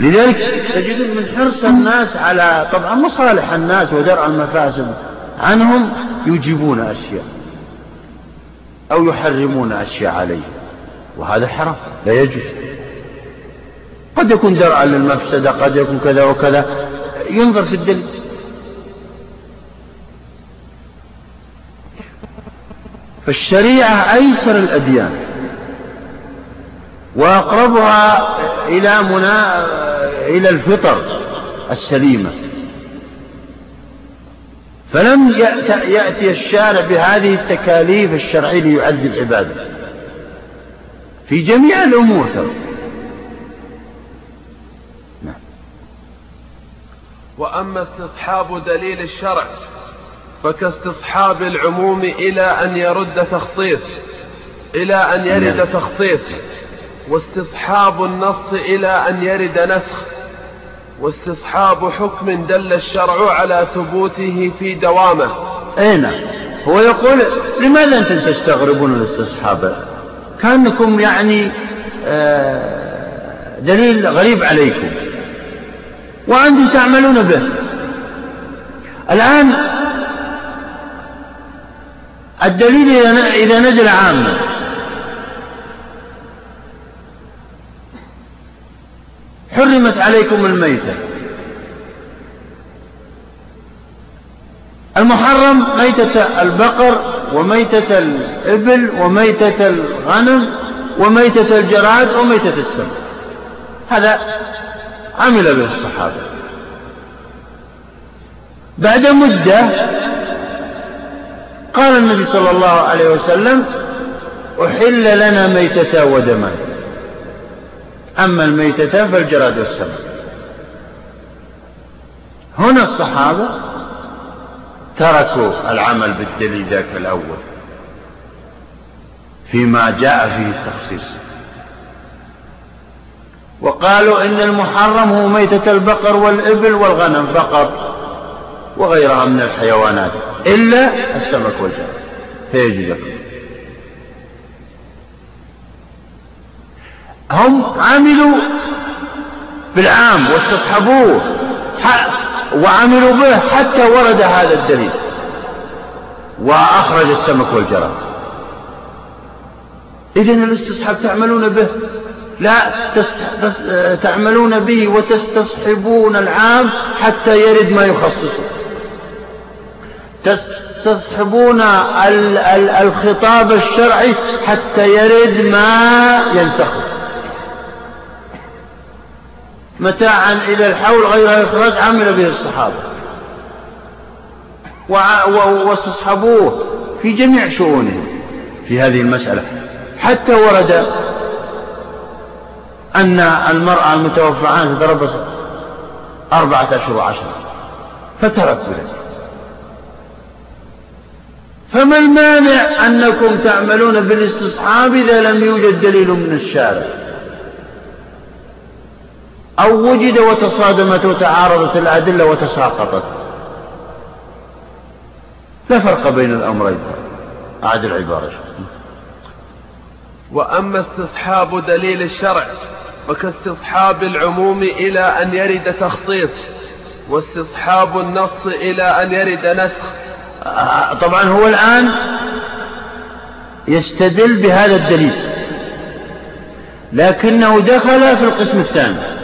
لذلك تجدون من حرص الناس على طبعا مصالح الناس ودرء المفاسد عنهم يجيبون أشياء أو يحرمون أشياء عليهم وهذا حرام لا يجوز. قد يكون درعا للمفسدة قد يكون كذا وكذا ينظر في الدليل. فالشريعة أيسر الأديان وأقربها إلى منا إلى الفطر السليمة فلم يأتي الشارع بهذه التكاليف الشرعية ليعذب عباده في جميع الأمور ترى نعم. وأما استصحاب دليل الشرع فكاستصحاب العموم إلى أن يرد تخصيص إلى أن يرد نعم. تخصيص واستصحاب النص إلى أن يرد نسخ واستصحاب حكم دل الشرع على ثبوته في دوامه. أي نعم. هو يقول لماذا أنتم تستغربون الاستصحاب؟ كأنكم يعني آه، دليل غريب عليكم. وأنتم تعملون به. الآن الدليل إذا نزل عاما. حرمت عليكم الميتة. المحرم ميتة البقر وميتة الإبل وميتة الغنم وميتة الجراد وميتة السمك. هذا عمل به الصحابة. بعد مدة قال النبي صلى الله عليه وسلم أحل لنا ميتة ودمان أما الميتتان فالجراد والسمك. هنا الصحابة تركوا العمل بالدليل ذاك الأول فيما جاء فيه التخصيص. وقالوا إن المحرم هو ميتة البقر والإبل والغنم فقط وغيرها من الحيوانات إلا السمك والجراد. فيجي هم عملوا بالعام واستصحبوه وعملوا به حتى ورد هذا الدليل. وأخرج السمك والجراد. إذا الاستصحاب تعملون به؟ لا تعملون به وتستصحبون العام حتى يرد ما يخصصه. تستصحبون الخطاب الشرعي حتى يرد ما ينسخه. متاعا إلى الحول غير إخراج عمل به الصحابة. واستصحبوه في جميع شؤونهم في هذه المسألة. حتى ورد أن المرأة المتوفى عنها تتربص أربعة أشهر وعشرة. فتركوا ذلك فما المانع أنكم تعملون بالاستصحاب إذا لم يوجد دليل من الشارع؟ أو وجد وتصادمت وتعارضت الأدلة وتساقطت. لا فرق بين الأمرين. أعد العبارة وأما استصحاب دليل الشرع فكاستصحاب العموم إلى أن يرد تخصيص واستصحاب النص إلى أن يرد نسخ. طبعا هو الآن يستدل بهذا الدليل. لكنه دخل في القسم الثاني.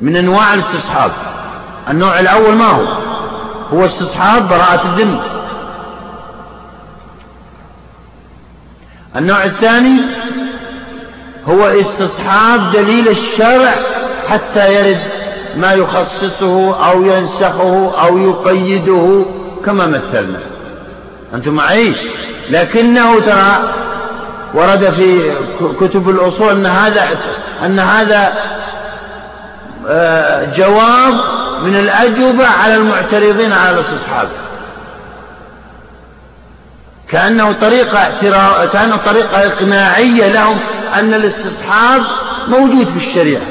من أنواع الاستصحاب. النوع الأول ما هو؟ هو استصحاب براءة الذمة النوع الثاني هو استصحاب دليل الشرع حتى يرد ما يخصصه أو ينسخه أو يقيده كما مثلنا. أنتم معي لكنه ترى ورد في كتب الأصول أن هذا أن هذا جواب من الأجوبة على المعترضين على الاستصحاب. كأنه طريقة كأنه طريقة إقناعية لهم أن الاستصحاب موجود في الشريعة.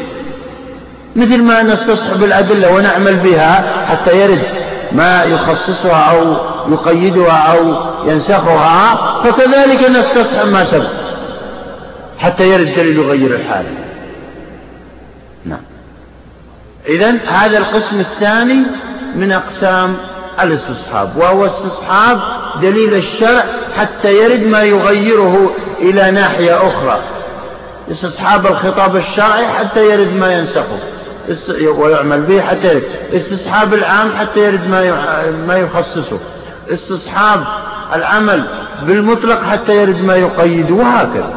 مثل ما نستصحب الأدلة ونعمل بها حتى يرد ما يخصصها أو يقيدها أو ينسخها فكذلك نستصحب ما سبق حتى يرد دليل يغير الحال. نعم. إذا هذا القسم الثاني من أقسام الاستصحاب وهو استصحاب دليل الشرع حتى يرد ما يغيره إلى ناحية أخرى. استصحاب الخطاب الشرعي حتى يرد ما ينسخه. ويعمل به حتى يرد. استصحاب العام حتى يرد ما ما يخصصه. استصحاب العمل بالمطلق حتى يرد ما يقيده وهكذا.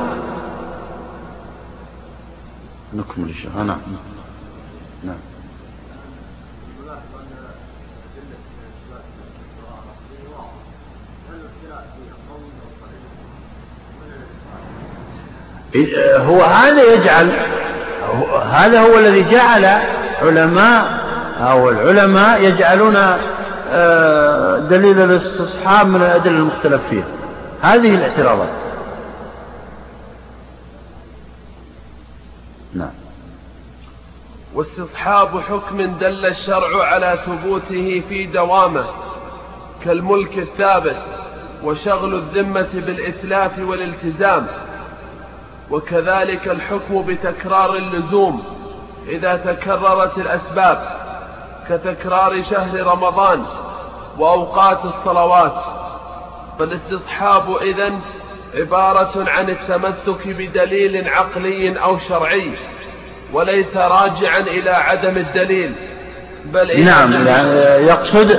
نكمل الله. نعم. نعم. هو هذا يجعل هذا هو الذي جعل علماء أو العلماء يجعلون آه، دليل الاستصحاب من الأدلة المختلف فيها هذه الاعتراضات. نعم. واستصحاب حكم دل الشرع على ثبوته في دوامه كالملك الثابت وشغل الذمة بالإتلاف والالتزام. وكذلك الحكم بتكرار اللزوم إذا تكررت الأسباب كتكرار شهر رمضان وأوقات الصلوات. فالاستصحاب إذن عبارة عن التمسك بدليل عقلي أو شرعي وليس راجعا إلى عدم الدليل. بل نعم يعني يقصد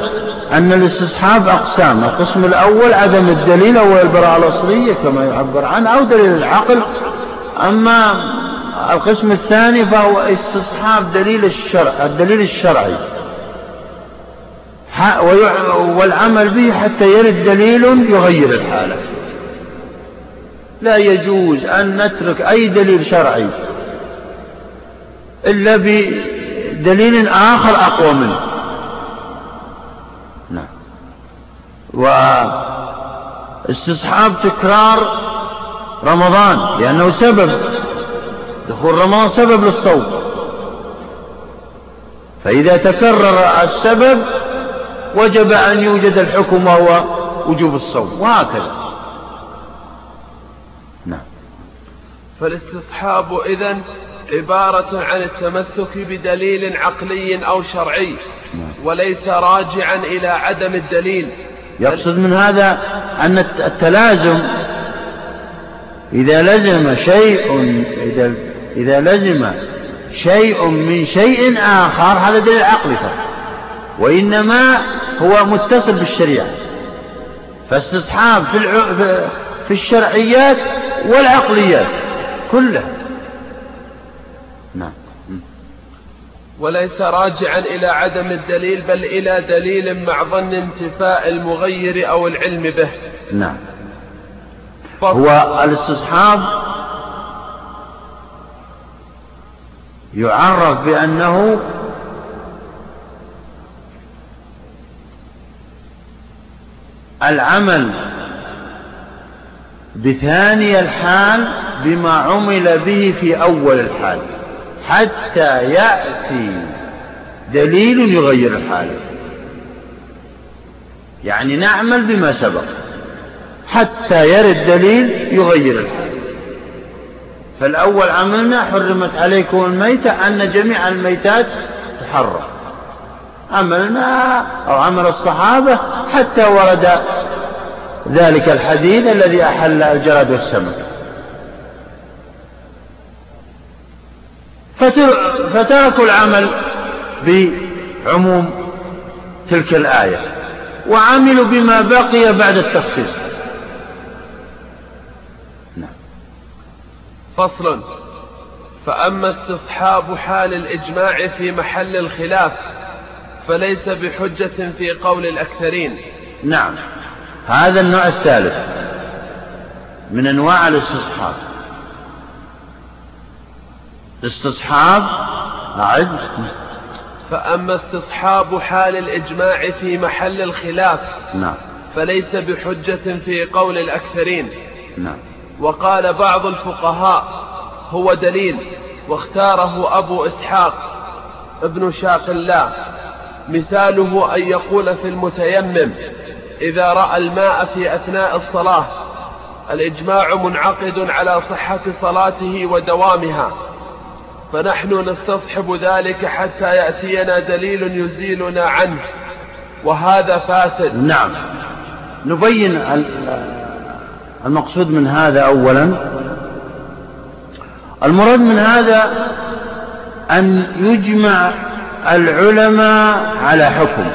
أن الاستصحاب أقسام القسم الأول عدم الدليل أو البراءة الأصلية كما يعبر عنه أو دليل العقل. أما القسم الثاني فهو استصحاب دليل الشرع الدليل الشرعي. والعمل به حتى يرد دليل يغير الحالة. لا يجوز أن نترك أي دليل شرعي إلا بدليل آخر أقوى منه. نعم. واستصحاب تكرار رمضان لأنه سبب. دخول رمضان سبب للصوم. فإذا تكرر السبب وجب أن يوجد الحكم وهو وجوب الصوم وهكذا. نعم. فالاستصحاب إذن عبارة عن التمسك بدليل عقلي أو شرعي نعم. وليس راجعا إلى عدم الدليل. يقصد من هذا أن التلازم إذا لزم شيء إذا إذا لزم شيء من شيء آخر هذا دليل عقلي فقط وإنما هو متصل بالشريعة. فاستصحاب في, الع... في الشرعيات والعقليات كلها. نعم. وليس راجعا إلى عدم الدليل بل إلى دليل مع ظن انتفاء المغير أو العلم به. نعم. هو الاستصحاب يعرف بأنه العمل بثاني الحال بما عمل به في أول الحال حتى يأتي دليل يغير الحالة يعني نعمل بما سبق. حتى يرد دليل يغير الحال فالأول عملنا حرمت عليكم الميتة أن جميع الميتات تحرم. عملنا أو عمل الصحابة حتى ورد ذلك الحديث الذي أحل الجراد والسمك. فتركوا العمل بعموم تلك الآية. وعملوا بما بقي بعد التخصيص فصل فأما استصحاب حال الإجماع في محل الخلاف فليس بحجة في قول الأكثرين. نعم. هذا النوع الثالث من أنواع الاستصحاب. استصحاب أعد فأما استصحاب حال الإجماع في محل الخلاف نعم. فليس بحجة في قول الأكثرين. نعم. وقال بعض الفقهاء هو دليل واختاره أبو إسحاق ابن شاق الله. مثاله أن يقول في المتيمم إذا رأى الماء في أثناء الصلاة الإجماع منعقد على صحة صلاته ودوامها فنحن نستصحب ذلك حتى يأتينا دليل يزيلنا عنه وهذا فاسد. نعم. نبين المقصود من هذا أولا. المراد من هذا أن يجمع العلماء على حكم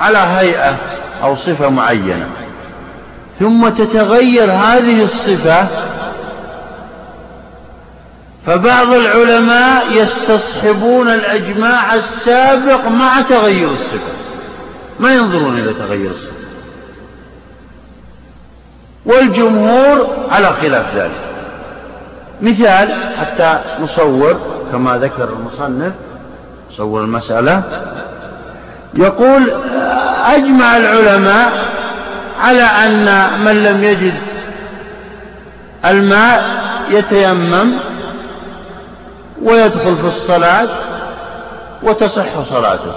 على هيئة أو صفة معينة ثم تتغير هذه الصفة فبعض العلماء يستصحبون الأجماع السابق مع تغير الصفة. ما ينظرون إلى تغير الصفة. والجمهور على خلاف ذلك. مثال حتى نصور كما ذكر المصنف نصور المسألة يقول أجمع العلماء على أن من لم يجد الماء يتيمم ويدخل في الصلاة وتصح صلاته.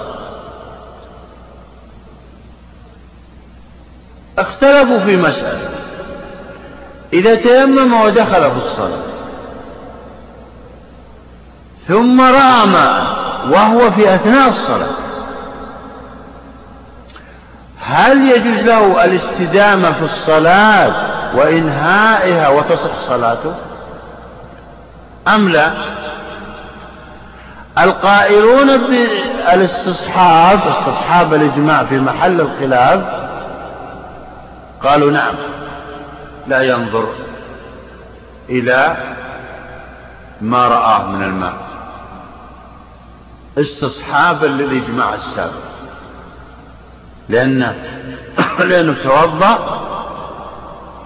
اختلفوا في مسألة. إذا تيمم ودخل في الصلاة. ثم رأى وهو في أثناء الصلاة. هل يجوز له الاستدامة في الصلاة وإنهائها وتصح صلاته؟ أم لا؟ القائلون بالاستصحاب استصحاب الإجماع في محل الخلاف قالوا نعم. لا ينظر إلى ما رآه من الماء. استصحابا للإجماع السابق. لأن لأنه توضأ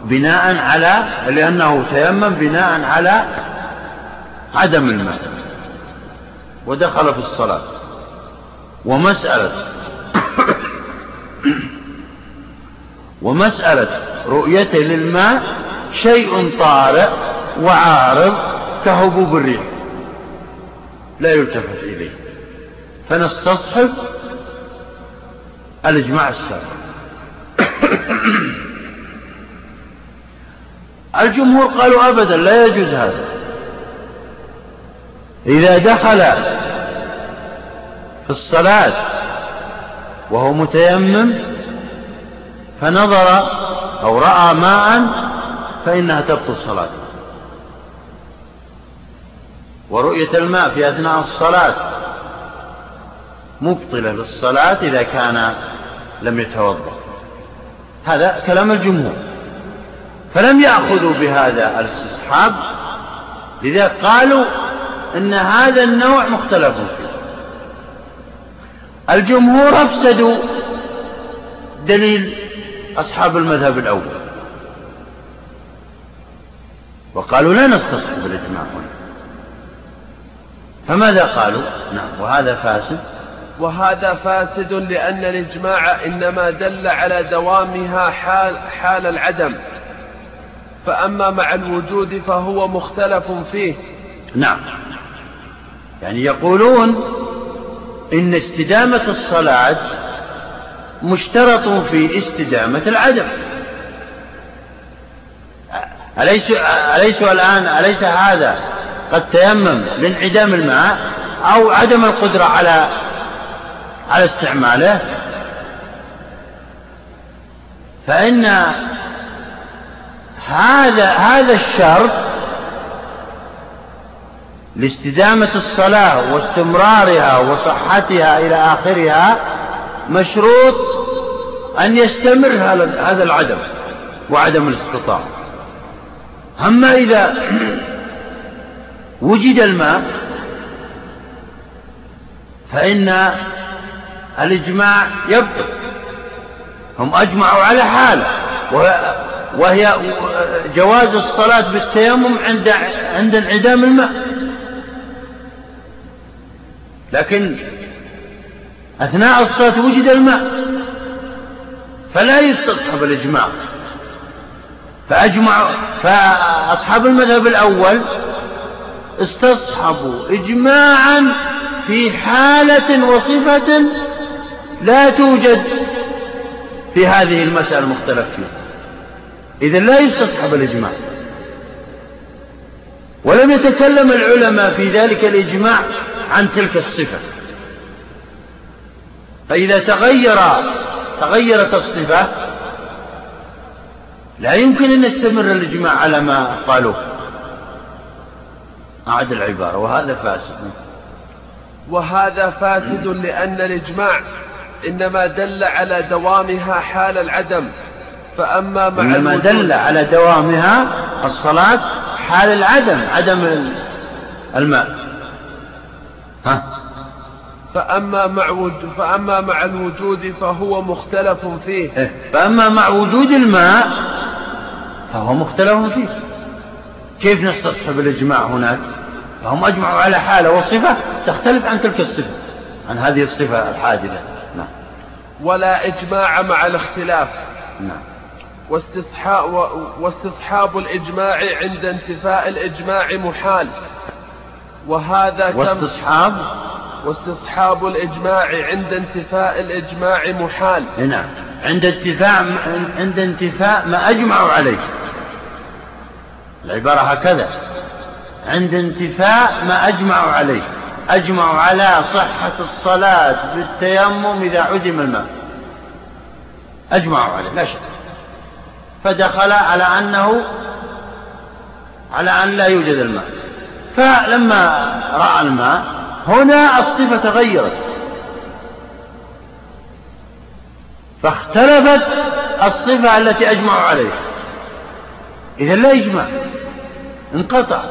بناء على لأنه تيمم بناء على عدم الماء. ودخل في الصلاة. ومسألة ومسألة رؤيته للماء شيء طارئ وعارض كهبوب الريح. لا يلتفت إليه. فنستصحب الإجماع السابق. الجمهور قالوا أبدا لا يجوز هذا. إذا دخل في الصلاة وهو متيمم فنظر أو رأى ماء فإنها تبطل صلاته. ورؤية الماء في أثناء الصلاة مبطلة للصلاة إذا كان لم يتوضأ. هذا كلام الجمهور. فلم يأخذوا بهذا الاستصحاب لذا قالوا إن هذا النوع مختلف فيه. الجمهور أفسدوا دليل أصحاب المذهب الأول. وقالوا لا نستصحب الاجماع هنا. فماذا قالوا؟ نعم وهذا فاسد. وهذا فاسد لأن الإجماع إنما دل على دوامها حال, حال العدم. فأما مع الوجود فهو مختلف فيه. نعم. يعني يقولون إن استدامة الصلاة مشترط في استدامة العدم. أليس, أليس الآن أليس هذا قد تيمم لانعدام الماء أو عدم القدرة على على استعماله؟ فإن هذا هذا الشرط لاستدامة الصلاة واستمرارها وصحتها إلى آخرها مشروط أن يستمر هذا العدم وعدم الاستطاعة أما إذا وجد الماء فإن الإجماع يبطل. هم أجمعوا على حالة وهي جواز الصلاة بالتيمم عند عند انعدام الماء. لكن أثناء الصلاة وجد الماء فلا يستصحب الإجماع. فأجمع فأصحاب المذهب الأول استصحبوا إجماعا في حالة وصفة لا توجد في هذه المسألة المختلف فيها. إذا لا يستصحب الإجماع. ولم يتكلم العلماء في ذلك الإجماع عن تلك الصفة. فإذا تغير تغيرت الصفة لا يمكن أن يستمر الإجماع على ما قالوه. أعد العبارة وهذا فاسد. وهذا فاسد لأن الإجماع إنما دل على دوامها حال العدم. فأما مع إنما دل على دوامها الصلاة حال العدم عدم الماء. ها؟ فأما مع وجود فأما مع الوجود فهو مختلف فيه. إيه؟ فأما مع وجود الماء فهو مختلف فيه. كيف نستصحب الإجماع هناك؟ فهم أجمعوا على حالة وصفة تختلف عن تلك الصفة عن هذه الصفة الحادثة. نعم. ولا إجماع مع الاختلاف. نعم. واستصحاب, واستصحاب الإجماع عند انتفاء الإجماع محال. وهذا كم؟ واستصحاب واستصحاب الإجماع عند انتفاء الإجماع محال. نعم. عند انتفاء عند انتفاء ما أجمعوا عليه. العبارة هكذا. عند انتفاء ما أجمعوا عليه. أجمعوا على صحة الصلاة بالتيمم إذا عدم الماء. أجمعوا عليه. لا شك. فدخل على أنه على أن لا يوجد الماء. فلما رأى الماء هنا الصفة تغيرت. فاختلفت الصفة التي أجمعوا عليها. إذا لا إجماع. انقطع.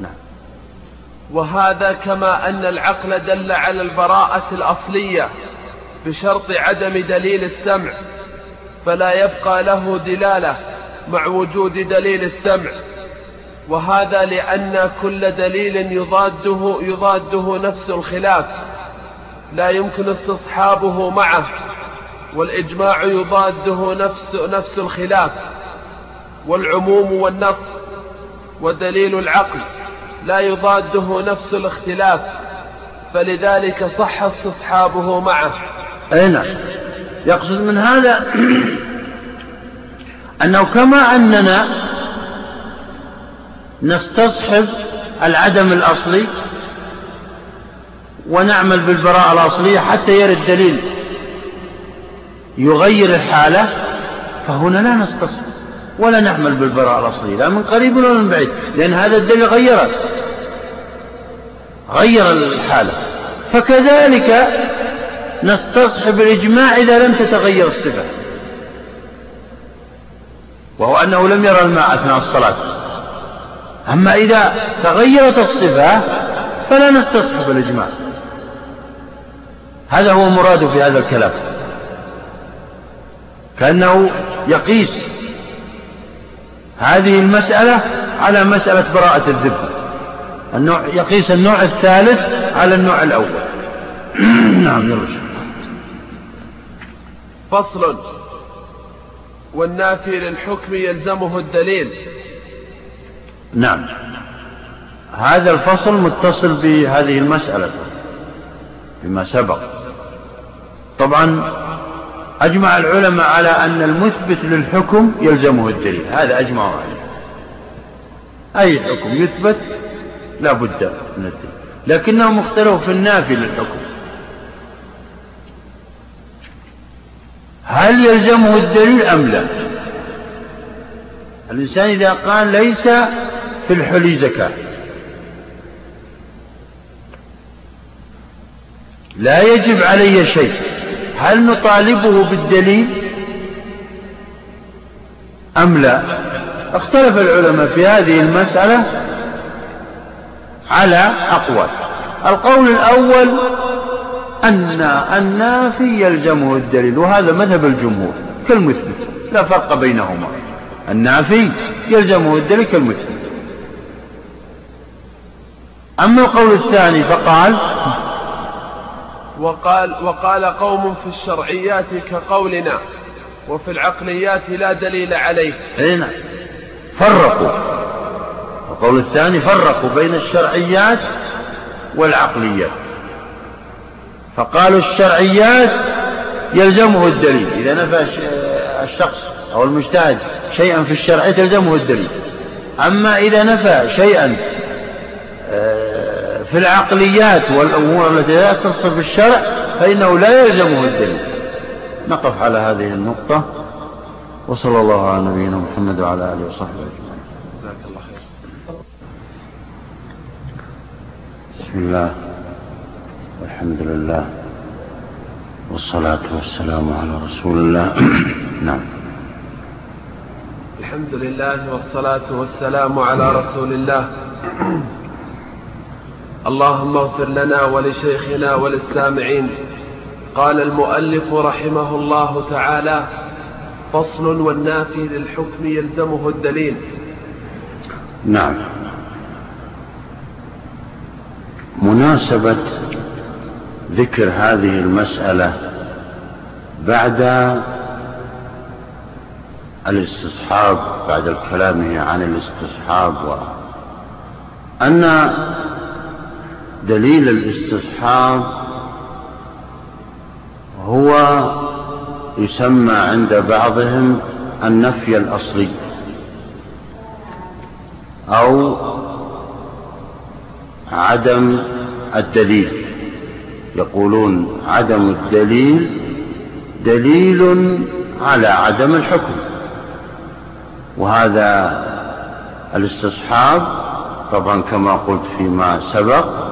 نعم. وهذا كما أن العقل دل على البراءة الأصلية بشرط عدم دليل السمع فلا يبقى له دلالة مع وجود دليل السمع. وهذا لأن كل دليل يضاده يضاده نفس الخلاف. لا يمكن استصحابه معه والإجماع يضاده نفس نفس الخلاف. والعموم والنص ودليل العقل لا يضاده نفس الاختلاف. فلذلك صح استصحابه معه. أي نعم. يقصد من هذا أنه كما أننا نستصحب العدم الأصلي ونعمل بالبراءة الأصلية حتى يرد دليل يغير الحالة فهنا لا نستصحب ولا نعمل بالبراءة الأصلية لا من قريب ولا من بعيد لأن هذا الدليل غيره غير الحالة. فكذلك نستصحب الإجماع إذا لم تتغير الصفة وهو أنه لم يرى الماء أثناء الصلاة. أما إذا تغيرت الصفة فلا نستصحب الإجماع. هذا هو مراد في هذا الكلام. كأنه يقيس هذه المسألة على مسألة براءة الذمة النوع يقيس النوع الثالث على النوع الأول. نعم فصل. والنافي للحكم يلزمه الدليل. نعم. هذا الفصل متصل بهذه المسألة بما سبق. طبعا أجمع العلماء على أن المثبت للحكم يلزمه الدليل. هذا أجمعوا عليه. أي حكم يثبت لا بد من الدليل. لكنهم اختلفوا في النافي للحكم. هل يلزمه الدليل أم لا؟ الإنسان إذا قال ليس في الحلي زكاة. لا يجب علي شيء. هل نطالبه بالدليل؟ أم لا؟ اختلف العلماء في هذه المسألة على أقوال. القول الأول أن النافي يلزمه الدليل وهذا مذهب الجمهور كالمثبت لا فرق بينهما. النافي يلزمه الدليل كالمثبت. أما القول الثاني فقال وقال وقال قوم في الشرعيات كقولنا وفي العقليات لا دليل عليه. هنا فرقوا. القول الثاني فرقوا بين الشرعيات والعقليات. فقالوا الشرعيات يلزمه الدليل. إذا نفى الشخص أو المجتهد شيئا في الشرع تلزمه الدليل. أما إذا نفى شيئا في العقليات والأمور التي لا تصل بالشرع فإنه لا يلزمه الدليل. نقف على هذه النقطة وصلى الله على نبينا محمد وعلى آله وصحبه أجمعين. جزاك الله خير. بسم الله والحمد لله والصلاة والسلام على رسول الله. نعم. الحمد لله والصلاة والسلام على رسول الله. اللهم اغفر لنا ولشيخنا وللسامعين. قال المؤلف رحمه الله تعالى فصل والنافي للحكم يلزمه الدليل. نعم. مناسبة ذكر هذه المسألة بعد الاستصحاب بعد الكلام عن الاستصحاب أن دليل الاستصحاب هو يسمى عند بعضهم النفي الأصلي أو عدم الدليل. يقولون عدم الدليل دليل على عدم الحكم وهذا الاستصحاب طبعا كما قلت فيما سبق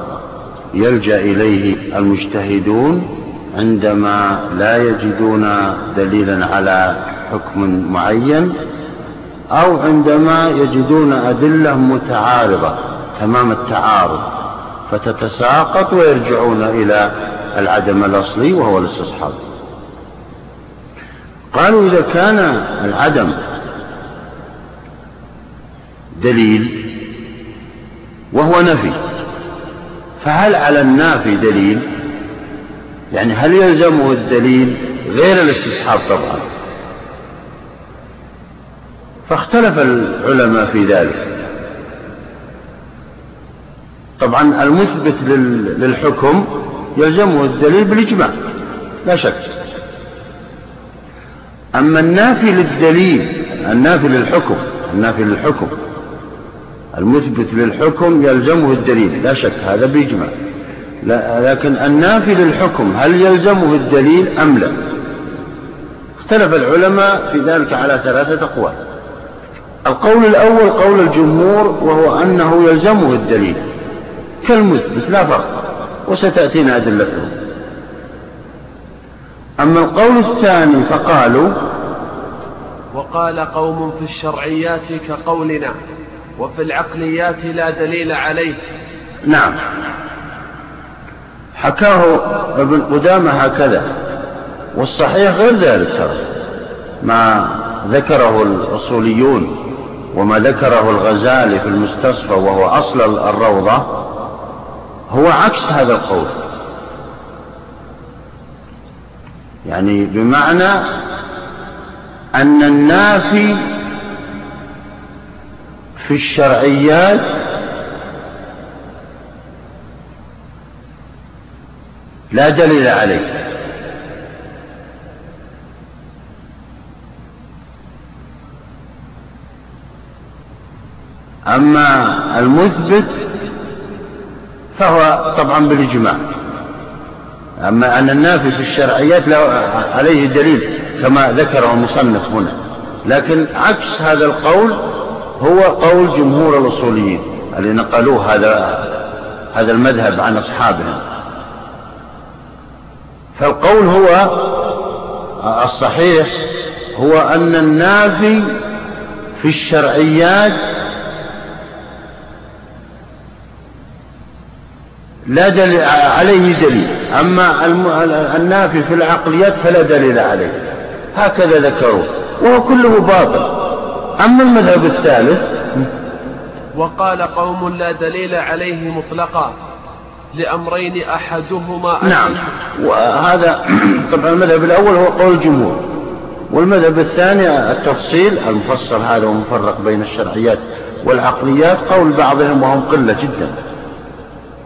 يلجأ إليه المجتهدون عندما لا يجدون دليلا على حكم معين أو عندما يجدون أدلة متعارضة تمام التعارض فتتساقط ويرجعون إلى العدم الأصلي وهو الاستصحاب قالوا إذا كان العدم دليل وهو نفي. فهل على النافي دليل؟ يعني هل يلزمه الدليل غير الاستصحاب طبعا؟ فاختلف العلماء في ذلك. طبعا المثبت للحكم يلزمه الدليل بالإجماع لا شك. أما النافي للدليل النافي للحكم النافي للحكم المثبت للحكم يلزمه الدليل لا شك هذا بإجماع. لكن النافي للحكم هل يلزمه الدليل أم لا؟ اختلف العلماء في ذلك على ثلاثة أقوال. القول الأول قول الجمهور وهو أنه يلزمه الدليل. كالمثبت لا فرق وستأتينا أدلته أما القول الثاني فقالوا وقال قوم في الشرعيات كقولنا. وفي العقليات لا دليل عليه. نعم. حكاه ابن قدامة هكذا والصحيح غير ذلك ترى ما ذكره الأصوليون وما ذكره الغزالي في المستصفى وهو أصل الروضة هو عكس هذا القول. يعني بمعنى أن النافي في الشرعيات لا دليل عليه. أما المثبت فهو طبعا بالإجماع. أما أن النافي في الشرعيات عليه دليل كما ذكره المصنف هنا. لكن عكس هذا القول هو قول جمهور الأصوليين اللي نقلوه هذا هذا المذهب عن أصحابهم فالقول هو الصحيح هو أن النافي في الشرعيات لا دليل عليه دليل أما النافي في العقليات فلا دليل عليه. هكذا ذكروا وهو كله باطل. أما المذهب الثالث؟ وقال قوم لا دليل عليه مطلقا لأمرين أحدهما نعم. وهذا طبعا المذهب الأول هو قول الجمهور. والمذهب الثاني التفصيل المفصل هذا ومفرق بين الشرعيات والعقليات قول بعضهم وهم قلة جدا.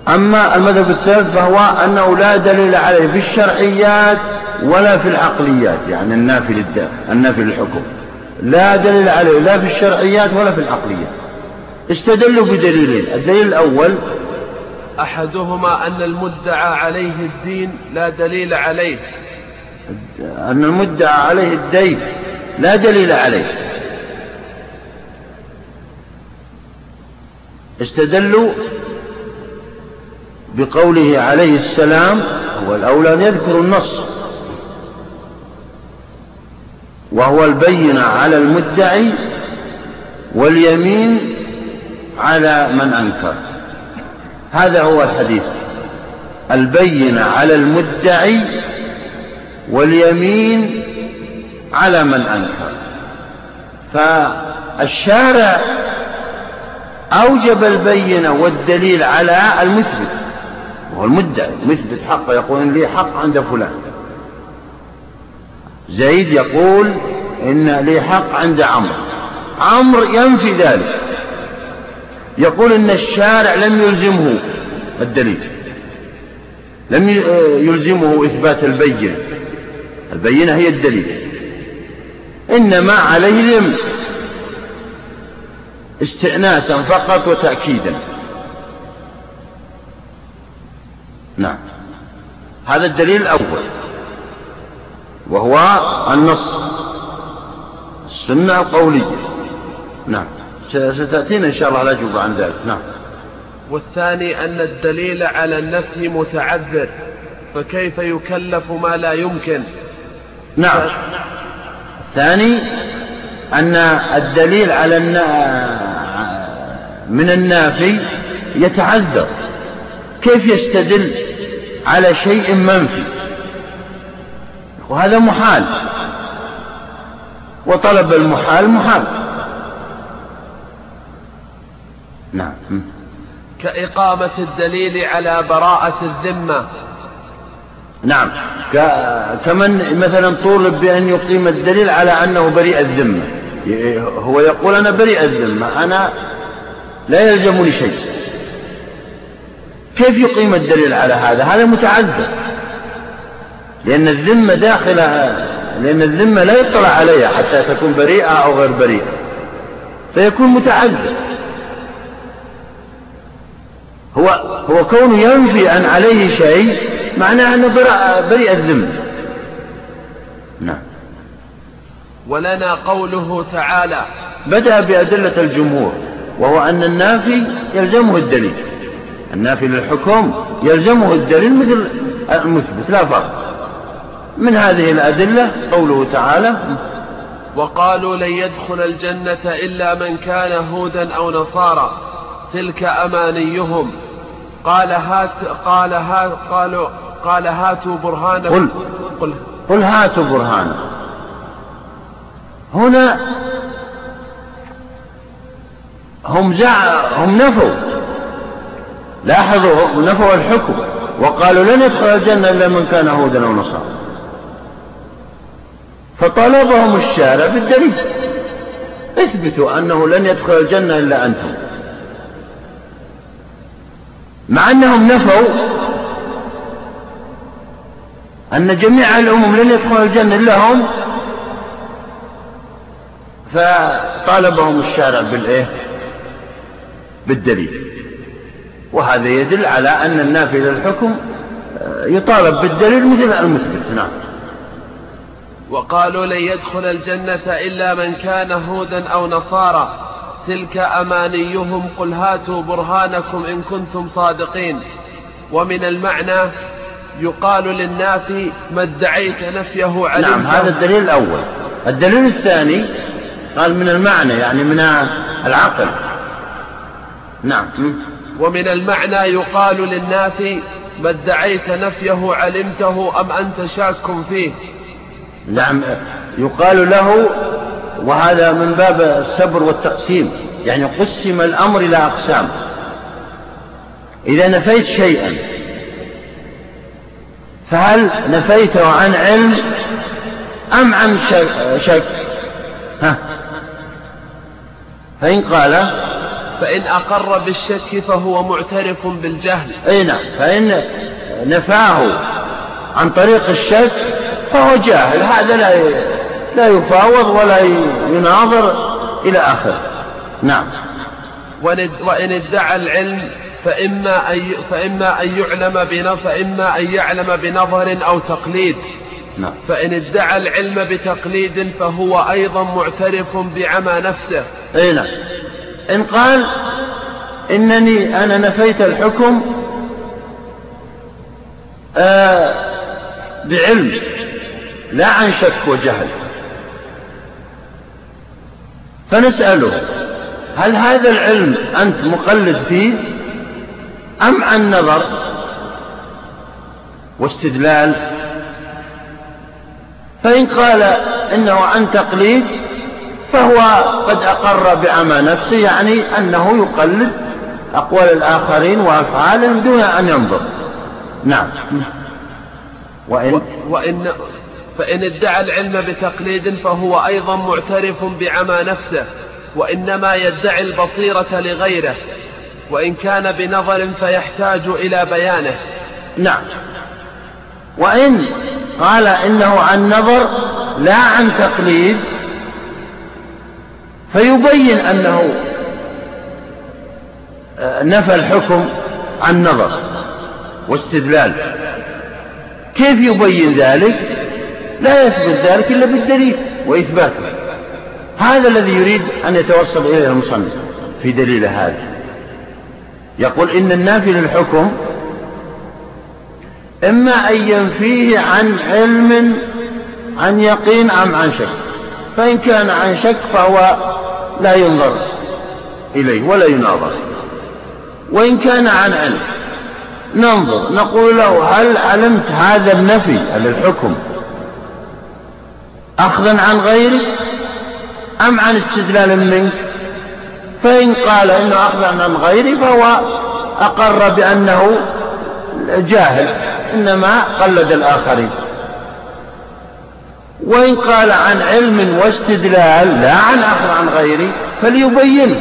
أما المذهب الثالث فهو أنه لا دليل عليه في الشرعيات ولا في العقليات يعني النافي للحكم. لا دليل عليه لا في الشرعيات ولا في العقليات. استدلوا بدليلين. الدليل الأول أحدهما أن المدعى عليه الدين لا دليل عليه. أن المدعى عليه الدين لا دليل عليه. استدلوا بقوله عليه السلام هو الأولى أن يذكر النص. وهو البينة على المدعي واليمين على من أنكر. هذا هو الحديث. البينة على المدعي واليمين على من أنكر. فالشارع أوجب البينة والدليل على المثبت. وهو المدعي مثبت حقه يقول لي حق عند فلان. زيد يقول إن لي حق عند عمرو. عمرو ينفي ذلك. يقول إن الشارع لم يلزمه الدليل. لم يلزمه إثبات البينة. البينة هي الدليل. إنما عليه اليمين استئناسا فقط وتأكيدا. نعم. هذا الدليل الأول. وهو النص. السنة القولية. نعم. ستأتينا إن شاء الله الأجوبة عن ذلك. نعم. والثاني أن الدليل على النفي متعذر فكيف يكلف ما لا يمكن؟ نعم. الثاني أن الدليل على من النافي يتعذر. كيف يستدل على شيء منفي؟ وهذا محال. وطلب المحال محال. نعم. كإقامة الدليل على براءة الذمة. نعم. كمن مثلا طولب بأن يقيم الدليل على أنه بريء الذمة. هو يقول أنا بريء الذمة. أنا لا يلزمني شيء. كيف يقيم الدليل على هذا؟ هذا متعذر لأن الذمة داخلة لأن الذمة لا يطلع عليها حتى تكون بريئة أو غير بريئة. فيكون متعذر هو هو كونه ينفي أن عليه شيء معناه أنه بريء الذمة. نعم. ولنا قوله تعالى بدأ بأدلة الجمهور وهو أن النافي يلزمه الدليل. النافي للحكم يلزمه الدليل مثل المثبت لا فرق. من هذه الأدلة قوله تعالى وقالوا لن يدخل الجنة إلا من كان هودا أو نصارى تلك أمانيهم. قال هات قال هات قالوا قال هاتوا برهانكم. قل قل, قل هاتوا برهانكم. هنا هم زع هم نفوا. لاحظوا نفوا الحكم. وقالوا لن يدخل الجنة إلا من كان هودا أو نصارى. فطلبهم الشارع بالدليل. اثبتوا أنه لن يدخل الجنة إلا أنتم. مع أنهم نفوا أن جميع الأمم لن يدخل الجنة إلا هم فطالبهم الشارع بالإيه بالدليل. وهذا يدل على أن النافي للحكم آه، يطالب بالدليل مثل المثبت. نعم. وقالوا لن يدخل الجنة إلا من كان هودا أو نصارى. تلك أمانيهم قل هاتوا برهانكم إن كنتم صادقين. ومن المعنى يقال للنافي ما ادعيت نفيه علمته نعم هذا الدليل الأول. الدليل الثاني قال من المعنى يعني من العقل. نعم. ومن المعنى يقال للنافي ما ادعيت نفيه علمته أم أنت شاك فيه؟ نعم. يقال له وهذا من باب الصبر والتقسيم يعني قسم الأمر إلى أقسام. إذا نفيت شيئا فهل نفيته عن علم أم عن شك؟ ها. فإن قال فإن أقر بالشك فهو معترف بالجهل. أي نعم. فإن نفاه عن طريق الشك فهو جاهل. هذا لا لا يفاوض ولا يناظر إلى آخره نعم. وإن ادعى العلم فإما أن فإما أن يعلم فإما أن يعلم بنظر أو تقليد. نعم. فإن ادعى العلم بتقليد فهو أيضا معترف بعمى نفسه. أي نعم. إن قال إنني أنا نفيت الحكم آه بعلم. لا عن شك وجهل. فنسأله هل هذا العلم أنت مقلد فيه أم عن نظر واستدلال؟ فإن قال إنه عن تقليد فهو قد أقر بعمى نفسه يعني أنه يقلد أقوال الآخرين وأفعالهم دون أن ينظر. نعم. وإن, وإن فإن ادعى العلم بتقليد فهو أيضا معترف بعمى نفسه وإنما يدعي البصيرة لغيره وإن كان بنظر فيحتاج إلى بيانه. نعم. وإن قال إنه عن نظر لا عن تقليد فيبين أنه نفى الحكم عن نظر واستدلال. كيف يبين ذلك؟ لا يثبت ذلك إلا بالدليل وإثباته هذا الذي يريد أن يتوصل إليه المصنف في دليل هذا. يقول إن النافي للحكم إما أن ينفيه عن علم عن يقين أم عن شك. فإن كان عن شك فهو لا ينظر إليه ولا يناظر. وإن كان عن علم ننظر نقول له هل علمت هذا النفي على الحكم أخذا عن غيرك أم عن استدلال منك؟ فإن قال إنه أخذا عن غيري فهو أقر بأنه جاهل إنما قلد الآخرين. وإن قال عن علم واستدلال لا عن أخذ عن غيري فليبينه.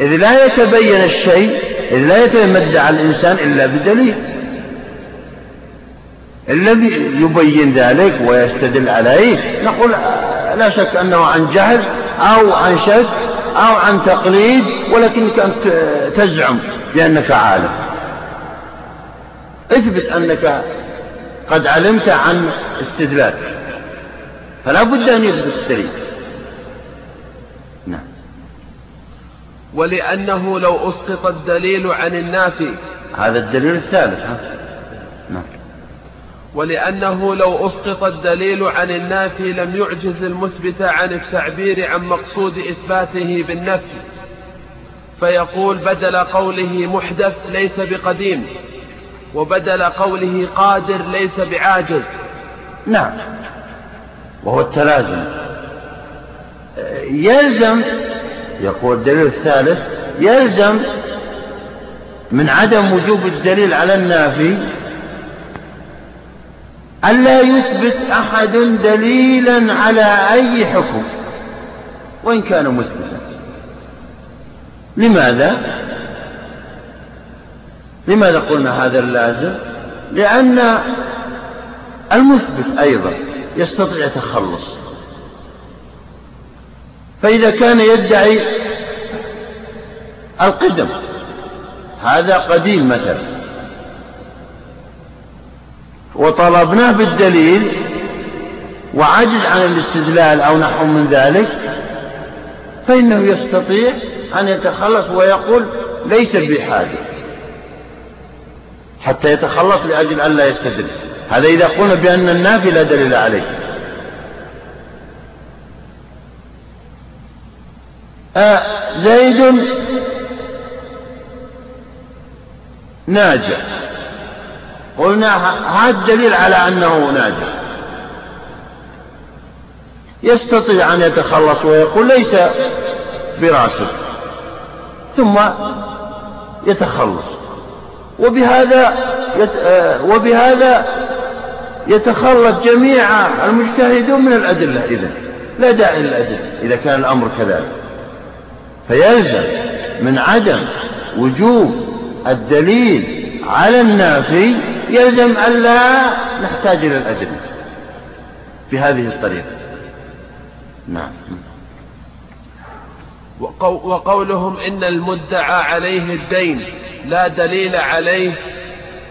إذ لا يتبين الشيء إذ لا يتمدع الإنسان إلا بدليل. الذي يبين ذلك ويستدل عليه نقول لا شك أنه عن جهل أو عن شك أو عن تقليد ولكنك أنت تزعم بأنك عالم. اثبت أنك قد علمت عن استدلال فلا بد أن يثبت الدليل. نعم. ولأنه لو أسقط الدليل عن النافي. هذا الدليل الثالث ها؟ نعم. ولأنه لو أسقط الدليل عن النافي لم يعجز المثبت عن التعبير عن مقصود إثباته بالنفي. فيقول بدل قوله محدث ليس بقديم وبدل قوله قادر ليس بعاجز. نعم. وهو التلازم يلزم يقول الدليل الثالث يلزم من عدم وجوب الدليل على النافي ألا يثبت أحد دليلا على أي حكم؟ وإن كان مثبتا لماذا؟ لماذا قلنا هذا اللازم؟ لأن المثبت أيضا يستطيع التخلص فإذا كان يدعي القدم هذا قديم مثلا. وطلبناه بالدليل وعجز عن الاستدلال أو نحو من ذلك فإنه يستطيع أن يتخلص ويقول ليس بحاجة حتى يتخلص لأجل أن لا يستدل. هذا إذا قلنا بأن النافي لا دليل عليه. آه زيد ناجح قلنا هذا دليل على أنه ناجح. يستطيع أن يتخلص ويقول ليس براسب ثم يتخلص. وبهذا يت... آه، وبهذا يتخلص جميع المجتهدون من الأدلة إذا لا داعي للأدلة إذا كان الأمر كذلك. فيلزم من عدم وجوب الدليل على النافي يلزم ألا نحتاج إلى الأدلة بهذه الطريقة. نعم. وقولهم إن المدعى عليه الدين لا دليل عليه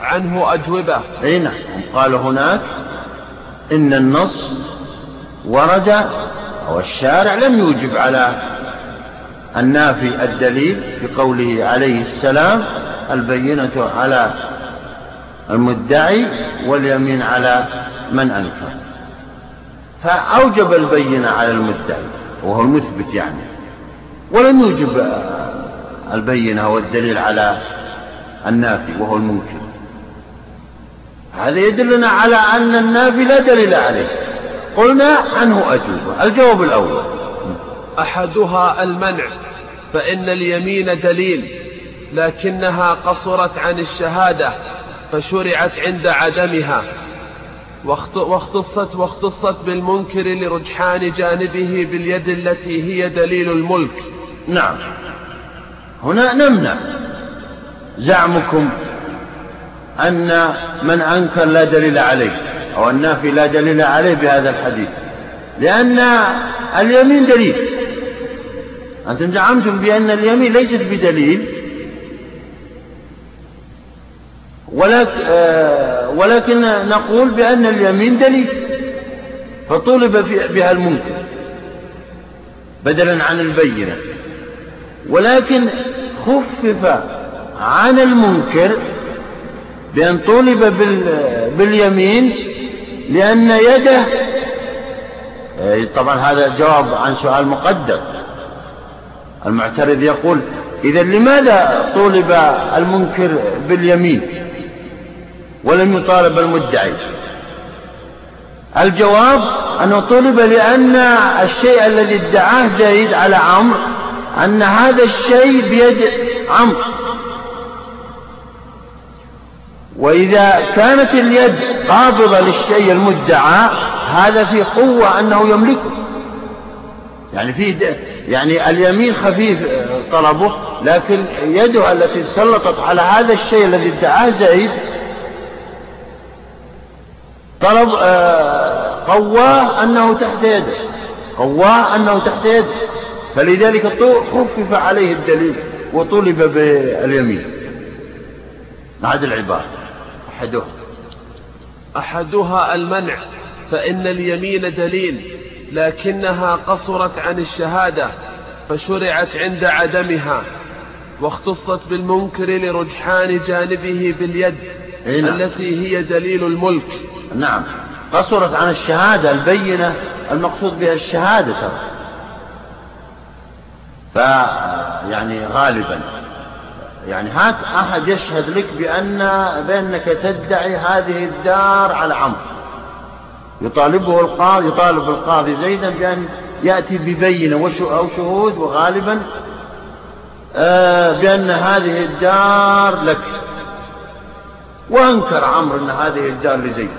عنه أجوبة. أي نعم. قال هناك إن النص ورد أو الشارع لم يوجب على النافي الدليل بقوله عليه السلام البينة على المدعي واليمين على من أنكر. فأوجب البينة على المدعي وهو المثبت يعني. ولم يوجب البينة والدليل على النافي وهو المنكر. هذا يدلنا على أن النافي لا دليل عليه. قلنا عنه أجوبة الجواب الأول. أحدها المنع فإن اليمين دليل لكنها قصرت عن الشهادة. فشرعت عند عدمها. واختصت واختصت بالمنكر لرجحان جانبه باليد التي هي دليل الملك. نعم. هنا نمنع. زعمكم أن من أنكر لا دليل عليه أو النافي لا دليل عليه بهذا الحديث. لأن اليمين دليل. أنتم زعمتم بأن اليمين ليست بدليل. ولكن, آه، ولكن نقول بأن اليمين دليل فطلب بها المنكر بدلا عن البينة. ولكن خفف عن المنكر بأن طلب باليمين لأن يده آه، طبعا هذا جواب عن سؤال مقدر. المعترض يقول إذا لماذا طولب المنكر باليمين؟ ولم يطالب المدعي. الجواب أنه طلب لأن الشيء الذي ادعاه زيد على عمرو أن هذا الشيء بيد عمرو. وإذا كانت اليد قابضة للشيء المدعى هذا في قوة أنه يملكه. يعني في يعني اليمين خفيف طلبه لكن يده التي سلطت على هذا الشيء الذي ادعاه زيد طلب آه، قواه أنه تحت يده قواه أنه تحت يده فلذلك خفف عليه الدليل وطلب باليمين. هذه العبارة. أحدها. أحدها المنع فإن اليمين دليل لكنها قصرت عن الشهادة فشرعت عند عدمها واختصت بالمنكر لرجحان جانبه باليد نعم. التي هي دليل الملك. نعم. قصرت عن الشهادة البينة المقصود بها الشهادة ترى. ف يعني غالبا. يعني هات أحد يشهد لك بأن بأنك تدعي هذه الدار على عمرو. يطالبه القاضي يطالب القاضي زيدا بأن يأتي ببينة أو شهود وغالبا آه، بأن هذه الدار لك. وأنكر عمرو أن هذه الدار لزيد.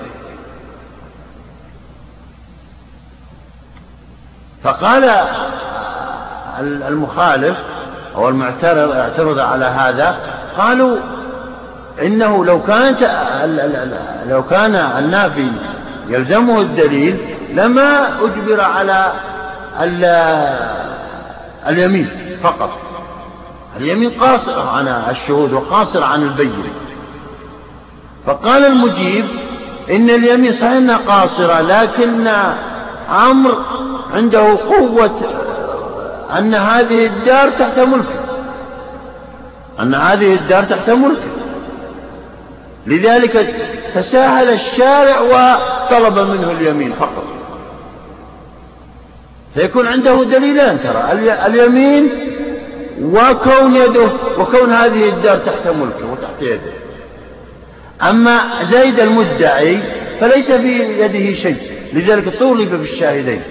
فقال المخالف أو المعترض اعترض على هذا قالوا إنه لو كانت لو كان النافي يلزمه الدليل لما أجبر على اليمين فقط. اليمين قاصر عن الشهود وقاصر عن البين. فقال المجيب إن اليمين صحيح أنها قاصرة لكن عمرو عنده قوة أن هذه الدار تحت ملكه أن هذه الدار تحت ملكه لذلك تساهل الشارع وطلب منه اليمين فقط. فيكون عنده دليلان ترى اليمين وكون يده وكون هذه الدار تحت ملكه وتحت يده. أما زيد المدعي فليس في يده شيء لذلك طولب بالشاهدين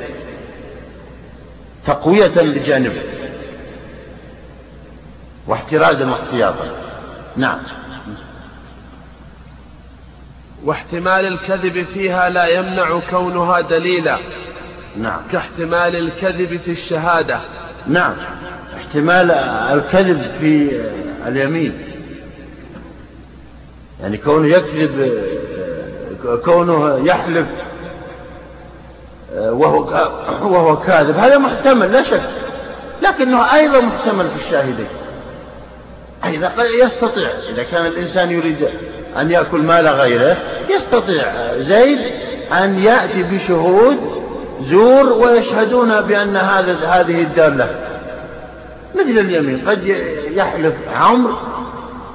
تقوية لجانبه واحترازا واحتياطا نعم. واحتمال الكذب فيها لا يمنع كونها دليلا. نعم. كاحتمال الكذب في الشهادة. نعم. احتمال الكذب في اليمين. يعني كونه يكذب كونه يحلف وهو وهو كاذب. هذا محتمل لا شك. لكنه أيضا محتمل في الشاهدين. أيضا يستطيع إذا كان الإنسان يريد أن يأكل مال غيره يستطيع زيد أن يأتي بشهود زور ويشهدون بأن هذا هذه الدار له. مثل اليمين قد يحلف عمرو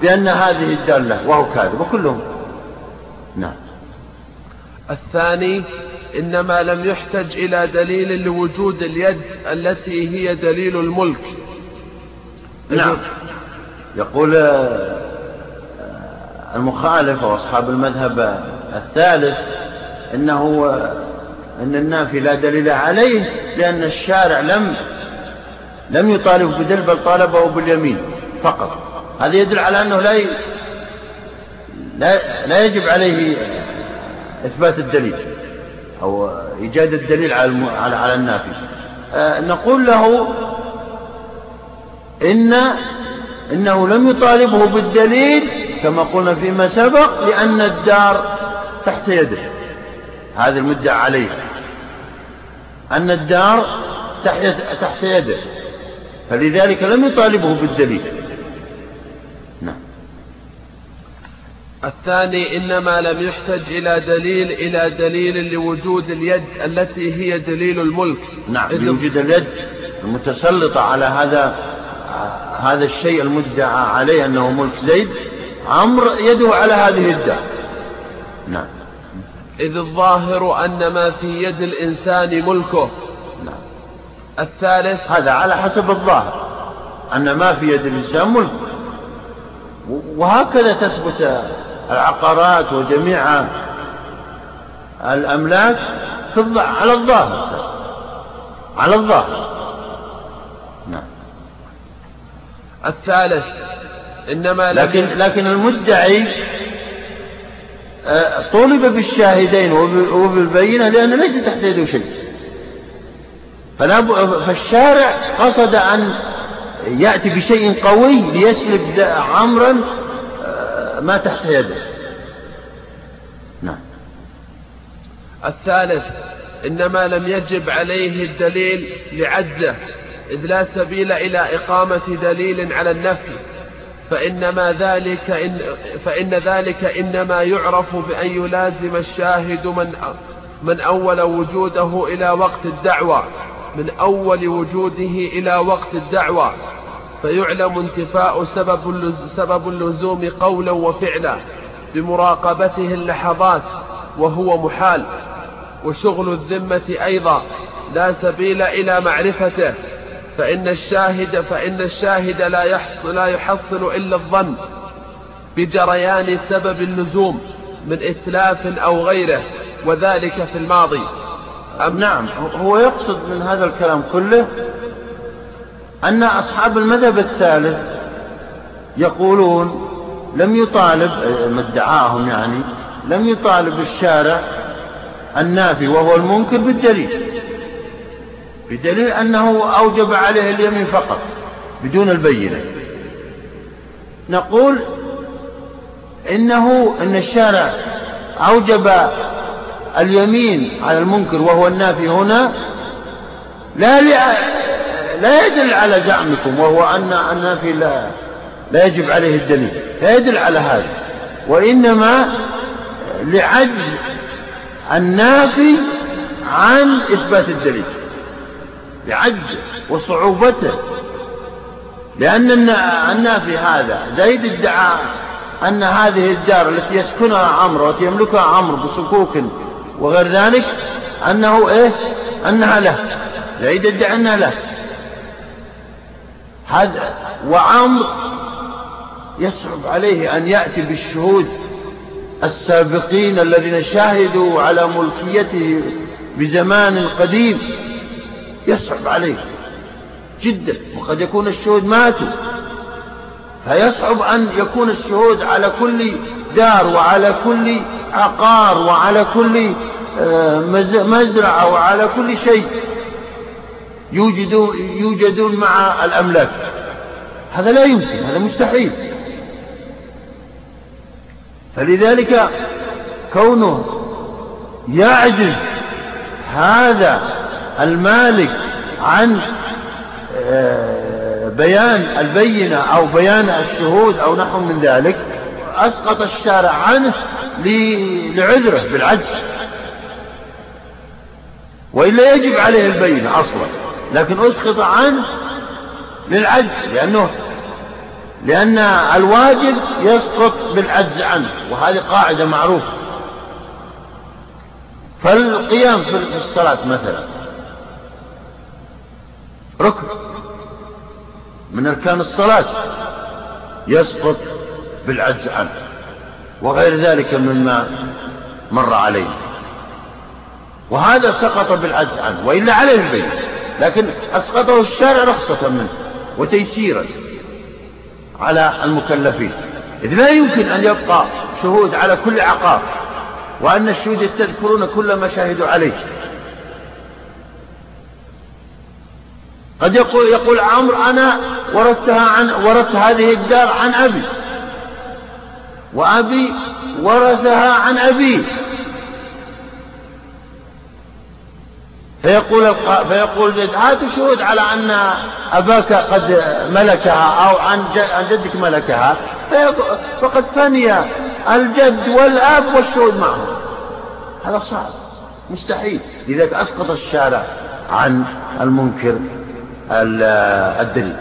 بأن هذه الدار له وهو كاذب وكلهم. نعم. الثاني إنما لم يحتج إلى دليل لوجود اليد التي هي دليل الملك. نعم. يقول آه، المخالف وأصحاب المذهب الثالث إنه آه، أن النافي لا دليل عليه لأن الشارع لم لم يطالب بدل بل طالبه باليمين فقط. هذا يدل على أنه لا لا, لا يجب عليه إثبات الدليل. أو إيجاد الدليل على على النافي آه نقول له إن إنه لم يطالبه بالدليل كما قلنا فيما سبق لأن الدار تحت يده. هذا المدعى عليه. أن الدار تحت يده. فلذلك لم يطالبه بالدليل نعم الثاني إنما لم يحتج إلى دليل إلى دليل لوجود اليد التي هي دليل الملك. نعم لوجود اليد المتسلطة على هذا هذا الشيء المدعى عليه أنه ملك زيد عمرو يده على هذه الدار نعم. إذ الظاهر أن ما في يد الإنسان ملكه. نعم. الثالث هذا على حسب الظاهر أن ما في يد الإنسان ملك. وهكذا تثبت العقارات وجميع الأملاك في على الظاهر. على الظاهر. نعم. الثالث إنما لكن لكن المدعي آه، طولب بالشاهدين وبالبينة لأنه ليس تحت يده شيء. فلا فالشارع قصد أن يأتي بشيء قوي ليسلب عمرا ما تحت يده. نعم. الثالث إنما لم يجب عليه الدليل لعجزه إذ لا سبيل إلى إقامة دليل على النفي فإنما ذلك إن فإن ذلك إنما يعرف بأن يلازم الشاهد من من أول وجوده إلى وقت الدعوة من أول وجوده إلى وقت الدعوة. فيعلم انتفاء سبب سبب اللزوم قولا وفعلا بمراقبته اللحظات وهو محال. وشغل الذمة أيضا لا سبيل إلى معرفته. فإن الشاهد فإن الشاهد لا يحصل لا يحصل إلا الظن بجريان سبب اللزوم من إتلاف أو غيره وذلك في الماضي. أم نعم هو يقصد من هذا الكلام كله أن أصحاب المذهب الثالث يقولون لم يطالب مدعاهم يعني لم يطالب الشارع النافي وهو المنكر بالدليل. بدليل أنه أوجب عليه اليمين فقط بدون البينة. نقول إنه أن الشارع أوجب اليمين على المنكر وهو النافي هنا لا لا يدل على زعمكم وهو أن النافي لا لا يجب عليه الدليل. لا يدل على هذا. وإنما لعجز النافي عن إثبات الدليل. لعجزه وصعوبته. لأن النافي هذا زيد ادعى أن هذه الدار التي يسكنها عمرو والتي يملكها عمرو بصكوك وغير ذلك أنه إيه؟ أنها له. زيد ادعى أنها له. هذا وعمر يصعب عليه أن يأتي بالشهود السابقين الذين شاهدوا على ملكيته بزمان قديم. يصعب عليه جدا وقد يكون الشهود ماتوا. فيصعب أن يكون الشهود على كل دار وعلى كل عقار وعلى كل آه، مزرعة وعلى كل شيء. يوجدون, يوجدون مع الأملاك. هذا لا يمكن هذا مستحيل. فلذلك كونه يعجز هذا المالك عن آه، بيان البينة أو بيان الشهود أو نحو من ذلك أسقط الشارع عنه لعذره بالعجز. وإلا يجب عليه البينة أصلا. لكن أسقط عنه للعجز لأنه لأن الواجب يسقط بالعجز عنه وهذه قاعدة معروفة. فالقيام في الصلاة مثلا ركن من أركان الصلاة يسقط بالعجز عنه وغير ذلك مما مر علينا وهذا سقط بالعجز عنه وإلا عليه البيت. لكن أسقطه الشارع رخصة منه وتيسيرا على المكلفين. إذ لا يمكن أن يبقى شهود على كل عقار وأن الشهود يستذكرون كل ما شاهدوا عليه. قد يقول يقول عمرو أنا ورثتها عن ورثت هذه الدار عن أبي. وأبي ورثها عن أبيه. فيقول فيقول هاتوا شهود على أن أباك قد ملكها أو عن جدك ملكها. فقد فني الجد والأب والشهود معهم. هذا صعب. مستحيل. لذلك أسقط الشارع عن المنكر الدليل.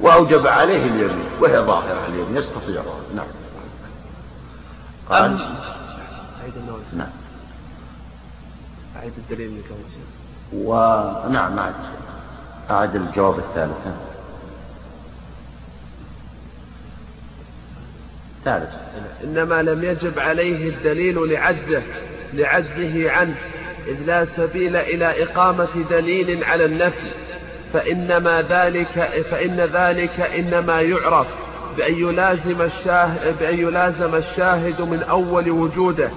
وأوجب عليه اليمين وهي ظاهرة اليمين يستطيع نعم. قال نعم. أعيد الدليل اللي كان ونعم أعد أعد الجواب الثالث. الثالث إنما لم يجب عليه الدليل لعجزه لعجزه عنه إذ لا سبيل إلى إقامة دليل على النفي. فإنما ذلك فإن ذلك إنما يعرف بأن يلازم الشاهد بأن يلازم الشاهد من أول وجوده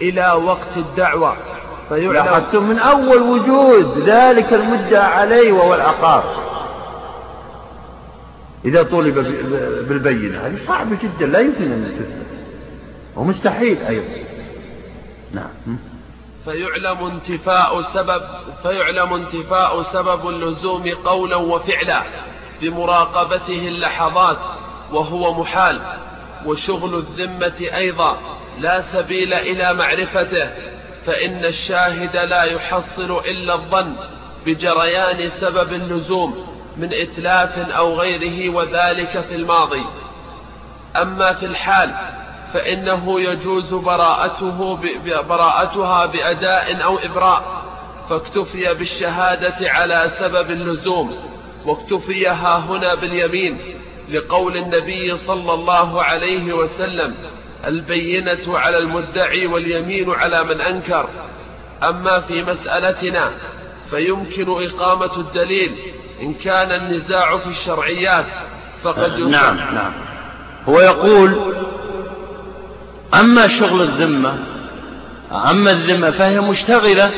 إلى وقت الدعوة. فيعلم. من أول وجود ذلك المدعى عليه وهو العقار. إذا طولب بالبينة. هذه صعبة جدا لا يمكن أن تثبت. ومستحيل أيضا. نعم. فيعلم انتفاء سبب فيعلم انتفاء سبب اللزوم قولا وفعلا بمراقبته اللحظات وهو محال. وشغل الذمة أيضا لا سبيل إلى معرفته. فإن الشاهد لا يحصل إلا الظن بجريان سبب اللزوم من إتلاف أو غيره وذلك في الماضي. أما في الحال فإنه يجوز براءته براءتها بأداء أو إبراء فاكتفي بالشهادة على سبب اللزوم واكتفي ها هنا باليمين لقول النبي صلى الله عليه وسلم البينة على المدعي واليمين على من أنكر. أما في مسألتنا فيمكن إقامة الدليل إن كان النزاع في الشرعيات. فقد يصح. نعم نعم. هو يقول أما شغل الذمة أما الذمة فهي مشتغلة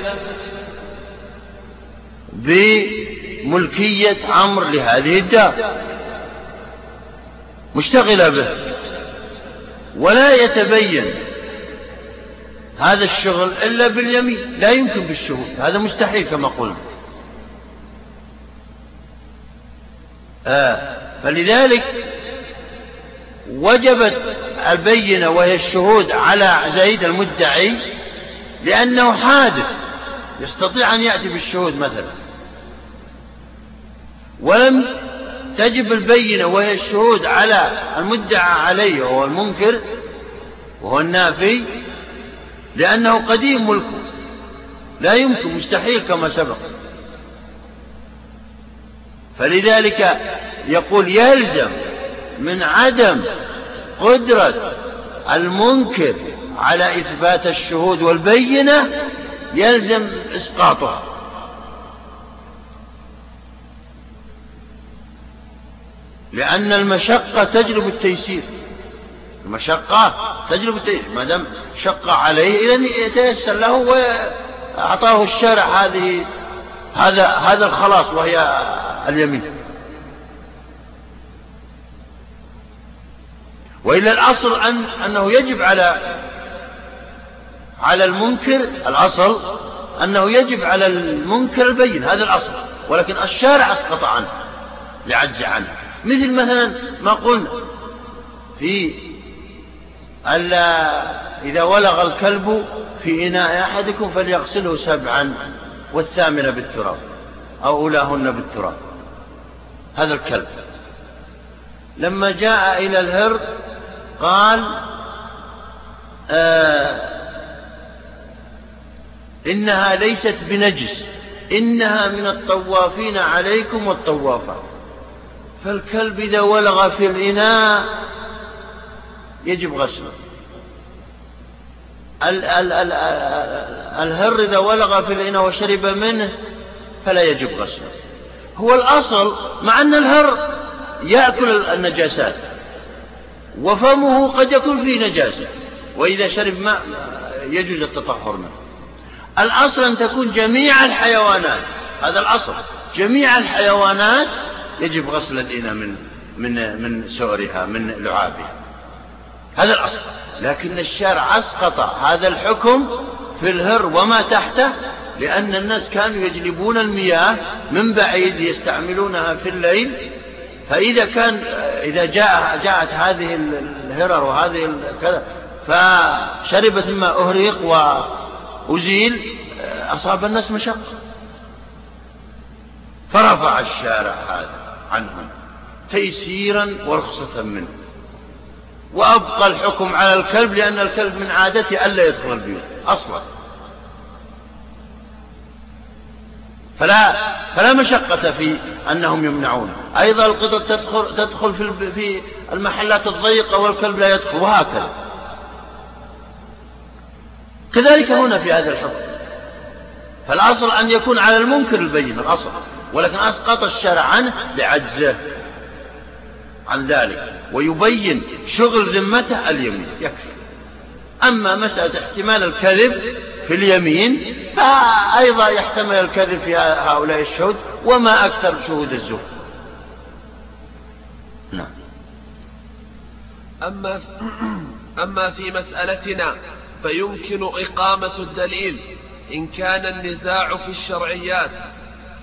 بملكية عمرو لهذه الدار مشتغلة به. ولا يتبين هذا الشغل إلا باليمين. لا يمكن بالشهود هذا مستحيل كما قلنا. آه فلذلك وجبت البينة وهي الشهود على زيد المدعي لأنه حادث يستطيع أن يأتي بالشهود مثلا. ولم تجب البينة وهي الشهود على المدعى عليه وهو المنكر وهو النافي لأنه قديم ملكه. لا يمكن مستحيل كما سبق. فلذلك يقول يلزم من عدم قدرة المنكر على إثبات الشهود والبينة يلزم إسقاطها. لأن المشقة تجلب التيسير. المشقة تجلب التيسير. ما دام شق عليه إذا يتيسر له وأعطاه الشرع هذه هذا هذا الخلاص وهي اليمين. وإلا الأصل أن أنه يجب على على المنكر الأصل أنه يجب على المنكر البين. هذا الأصل. ولكن الشارع أسقط عنه لعجز عنه. مثل مثلا ما قلنا في ألا إذا ولغ الكلب في إناء أحدكم فليغسله سبعا والثامنة بالتراب أو أولاهن بالتراب. هذا الكلب. لما جاء إلى الهر قال آه إنها ليست بنجس إنها من الطوافين عليكم والطوافات. فالكلب إذا ولغ في الإناء يجب غسله. ال ال ال الهر إذا ولغ في الإناء وشرب منه فلا يجب غسله. هو الأصل مع أن الهر يأكل النجاسات وفمه قد يكون فيه نجاسة وإذا شرب ماء يجوز التطهر منه. الأصل أن تكون جميع الحيوانات هذا الأصل جميع الحيوانات يجب غسل الإناء من من من سؤرها من لعابها. هذا الأصل. لكن الشارع أسقط هذا الحكم في الهر وما تحته لأن الناس كانوا يجلبون المياه من بعيد يستعملونها في الليل. فإذا كان إذا جاء جاءت هذه الهرر وهذه كذا فشربت مما أهريق وأزيل أصاب الناس مشقة. فرفع الشارع هذا. عنهم تيسيرا ورخصة منه. وأبقى الحكم على الكلب لأن الكلب من عادته ألا يدخل البيوت أصلا. فلا فلا مشقة في أنهم يمنعون. أيضا القطط تدخل تدخل في في المحلات الضيقة والكلب لا يدخل وهكذا. كذلك هنا في هذا الحكم. فالأصل أن يكون على المنكر البين الأصل. ولكن أسقط الشرع عنه لعجزه عن ذلك ويبين شغل ذمته اليمين يكفي. أما مسألة احتمال الكذب في اليمين فأيضا يحتمل الكذب في هؤلاء الشهود وما أكثر شهود الزور. نعم. أما أما في مسألتنا فيمكن إقامة الدليل إن كان النزاع في الشرعيات.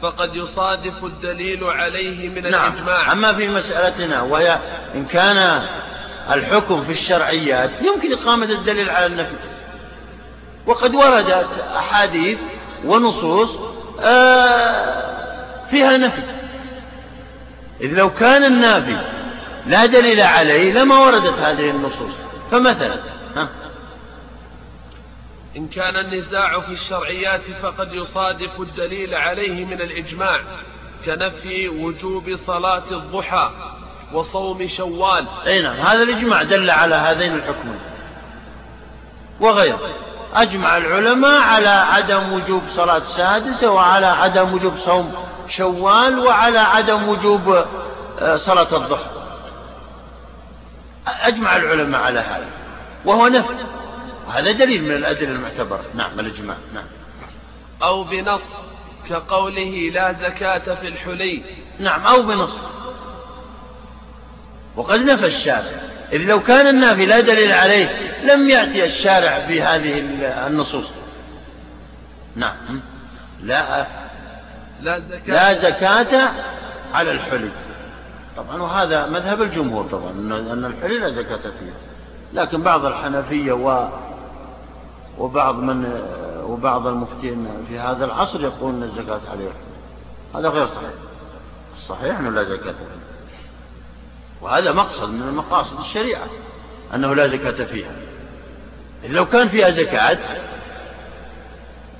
فقد يصادف الدليل عليه من نعم. الإجماع. أما في مسألتنا وهي إن كان الحكم في الشرعيات يمكن إقامة الدليل على النفي. وقد وردت أحاديث ونصوص آه، فيها نفي. إذ لو كان النافي لا دليل عليه لما وردت هذه النصوص. فمثلا ها؟ إن كان النزاع في الشرعيات فقد يصادف الدليل عليه من الإجماع كنفي وجوب صلاة الضحى وصوم شوال. أي نعم هذا الإجماع دل على هذين الحكمين. وغيره أجمع العلماء على عدم وجوب صلاة سادسة وعلى عدم وجوب صوم شوال وعلى عدم وجوب آه، صلاة الضحى. أجمع العلماء على هذا. وهو نفي. وهذا دليل من الأدلة المعتبرة. نعم الإجماع. نعم. أو بنص كقوله لا زكاة في الحلي. نعم أو بنص. وقد نفى الشارع. إذ لو كان النافي لا دليل عليه لم يأتي الشارع بهذه النصوص. نعم. لا لا زكاة, لا زكاة. على الحلي. طبعا وهذا مذهب الجمهور طبعا أن الحلي لا زكاة فيه. لكن بعض الحنفية و وبعض من وبعض المفتين في هذا العصر يقولون الزكاة عليه هذا غير صحيح. الصحيح أنه لا زكاة فيه وهذا مقصد من مقاصد الشريعة أنه لا زكاة فيها. لو كان فيها زكاة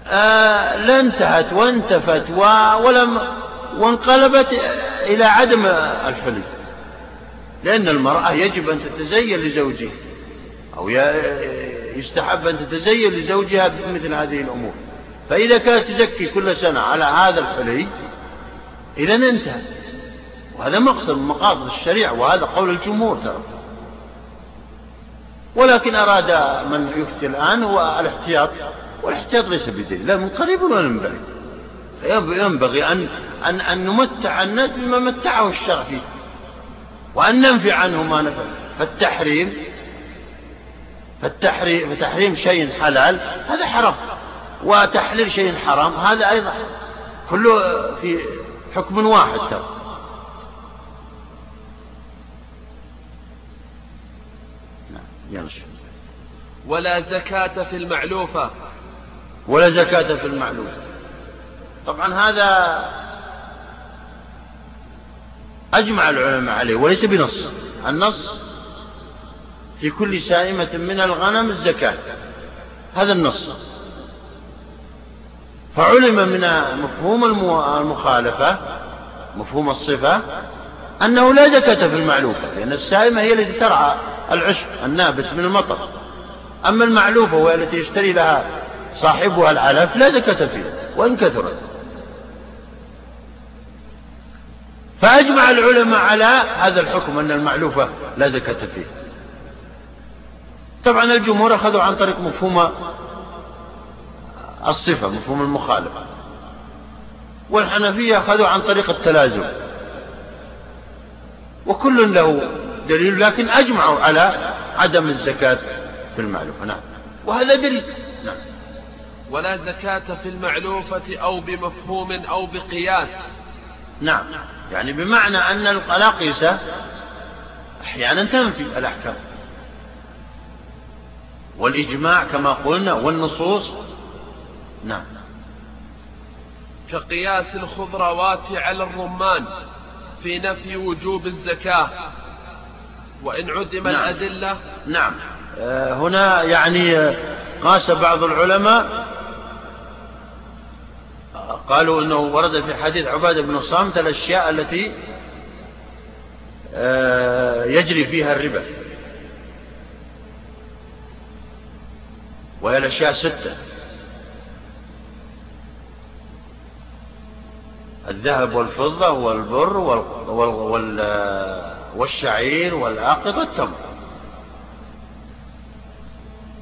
آه لانتهت وانتفت ولم وانقلبت إلى عدم الحلي لأن المرأة يجب أن تتزين لزوجها أو يستحب أن تتزين لزوجها بمثل هذه الأمور. فإذا كانت تزكي كل سنة على هذا الحلي إذا انتهى وهذا مقصد من مقاصد الشريعة وهذا قول الجمهور ترى. ولكن أراد من يفتي الآن هو الاحتياط. والاحتياط ليس بدليل لا من قريب ولا من بعيد. ينبغي أن, أن, أن نمتع الناس بما متعه الشرع فيه. وأن ننفي عنه ما نفع فالتحريم فالتحريم فتحريم شيء حلال هذا حرام. وتحليل شيء حرام هذا أيضا كله في حكم واحد ترى. نعم ولا زكاة في المعلوفة ولا زكاة في المعلوفة طبعا هذا أجمع العلماء عليه وليس بنص. النص في كل سائمة من الغنم الزكاة. هذا النص. فعلم من مفهوم المخالفة مفهوم الصفة أنه لا زكاة في المعلوفة لأن السائمة هي التي ترعى العشب النابت من المطر. أما المعلوفة وهي التي يشتري لها صاحبها العلف لا زكاة فيها وإن كثرت. فأجمع العلماء على هذا الحكم أن المعلوفة لا زكاة فيه طبعا الجمهور أخذوا عن طريق مفهوم الصفة مفهوم المخالفة. والحنفية أخذوا عن طريق التلازم. وكل له دليل لكن أجمعوا على عدم الزكاة في المعلوفة نعم. وهذا دليل. نعم. ولا زكاة في المعلوفة أو بمفهوم أو بقياس. نعم. يعني بمعنى أن القلاقيسة أحيانا تنفي الأحكام. والإجماع كما قلنا والنصوص. نعم. كقياس الخضروات على الرمان في نفي وجوب الزكاة. وإن عدم نعم. الأدلة. نعم. آه، هنا يعني قاس بعض العلماء. قالوا إنه ورد في حديث عبادة بن الصامت الأشياء التي آه، يجري فيها الربا. وهي الاشياء ستة. الذهب والفضة والبر والشعير والعقد والتمر.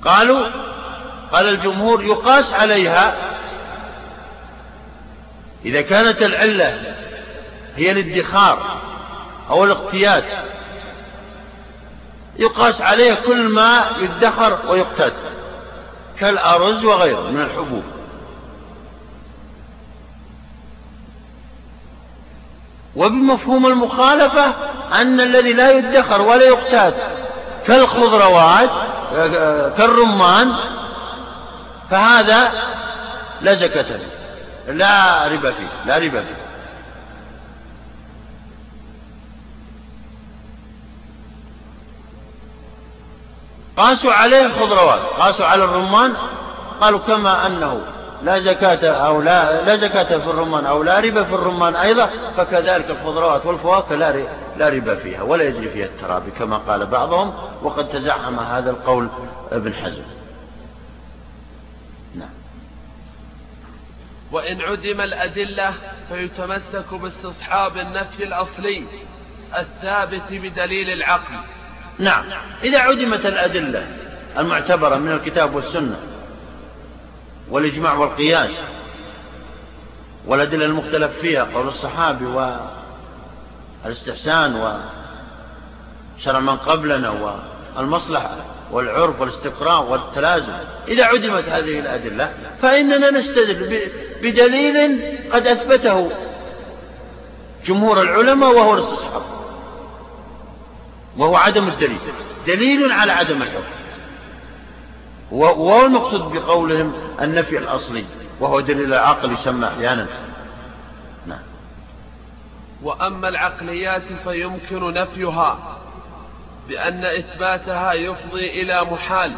قالوا قال الجمهور يقاس عليها. إذا كانت العلة هي الادخار أو الاقتياد يقاس عليها كل ما يدخر ويقتاد. كالأرز وغيره من الحبوب. وبمفهوم المخالفة أن الذي لا يدخر ولا يقتاد كالخضروات كالرمان فهذا لا زكاة فيه لا ربا فيه لا ربا فيه. قاسوا عليه الخضروات قاسوا على الرمان قالوا كما أنه لا زكاة أو لا لا زكاة في الرمان أو لا ربا في الرمان أيضا فكذلك الخضروات والفواكه لا لا ربا فيها ولا يجري فيها الترابي كما قال بعضهم وقد تزعم هذا القول ابن حزم. نعم. وإن عدم الأدلة فيتمسك باستصحاب النفي الأصلي الثابت بدليل العقل. نعم. إذا عدمت الأدلة المعتبرة من الكتاب والسنة والإجماع والقياس والأدلة المختلف فيها قول الصحابي والاستحسان وشرع من قبلنا والمصلحة والعرف والاستقراء والتلازم إذا عدمت هذه الأدلة فإننا نستدل بدليل قد أثبته جمهور العلماء وهو الاستصحاب وهو عدم الدليل. دليل على عدم الحكم. المقصود بقولهم النفي الأصلي وهو دليل العقل يسمى أحيانا. نعم. وأما العقليات فيمكن نفيها بأن إثباتها يفضي إلى محال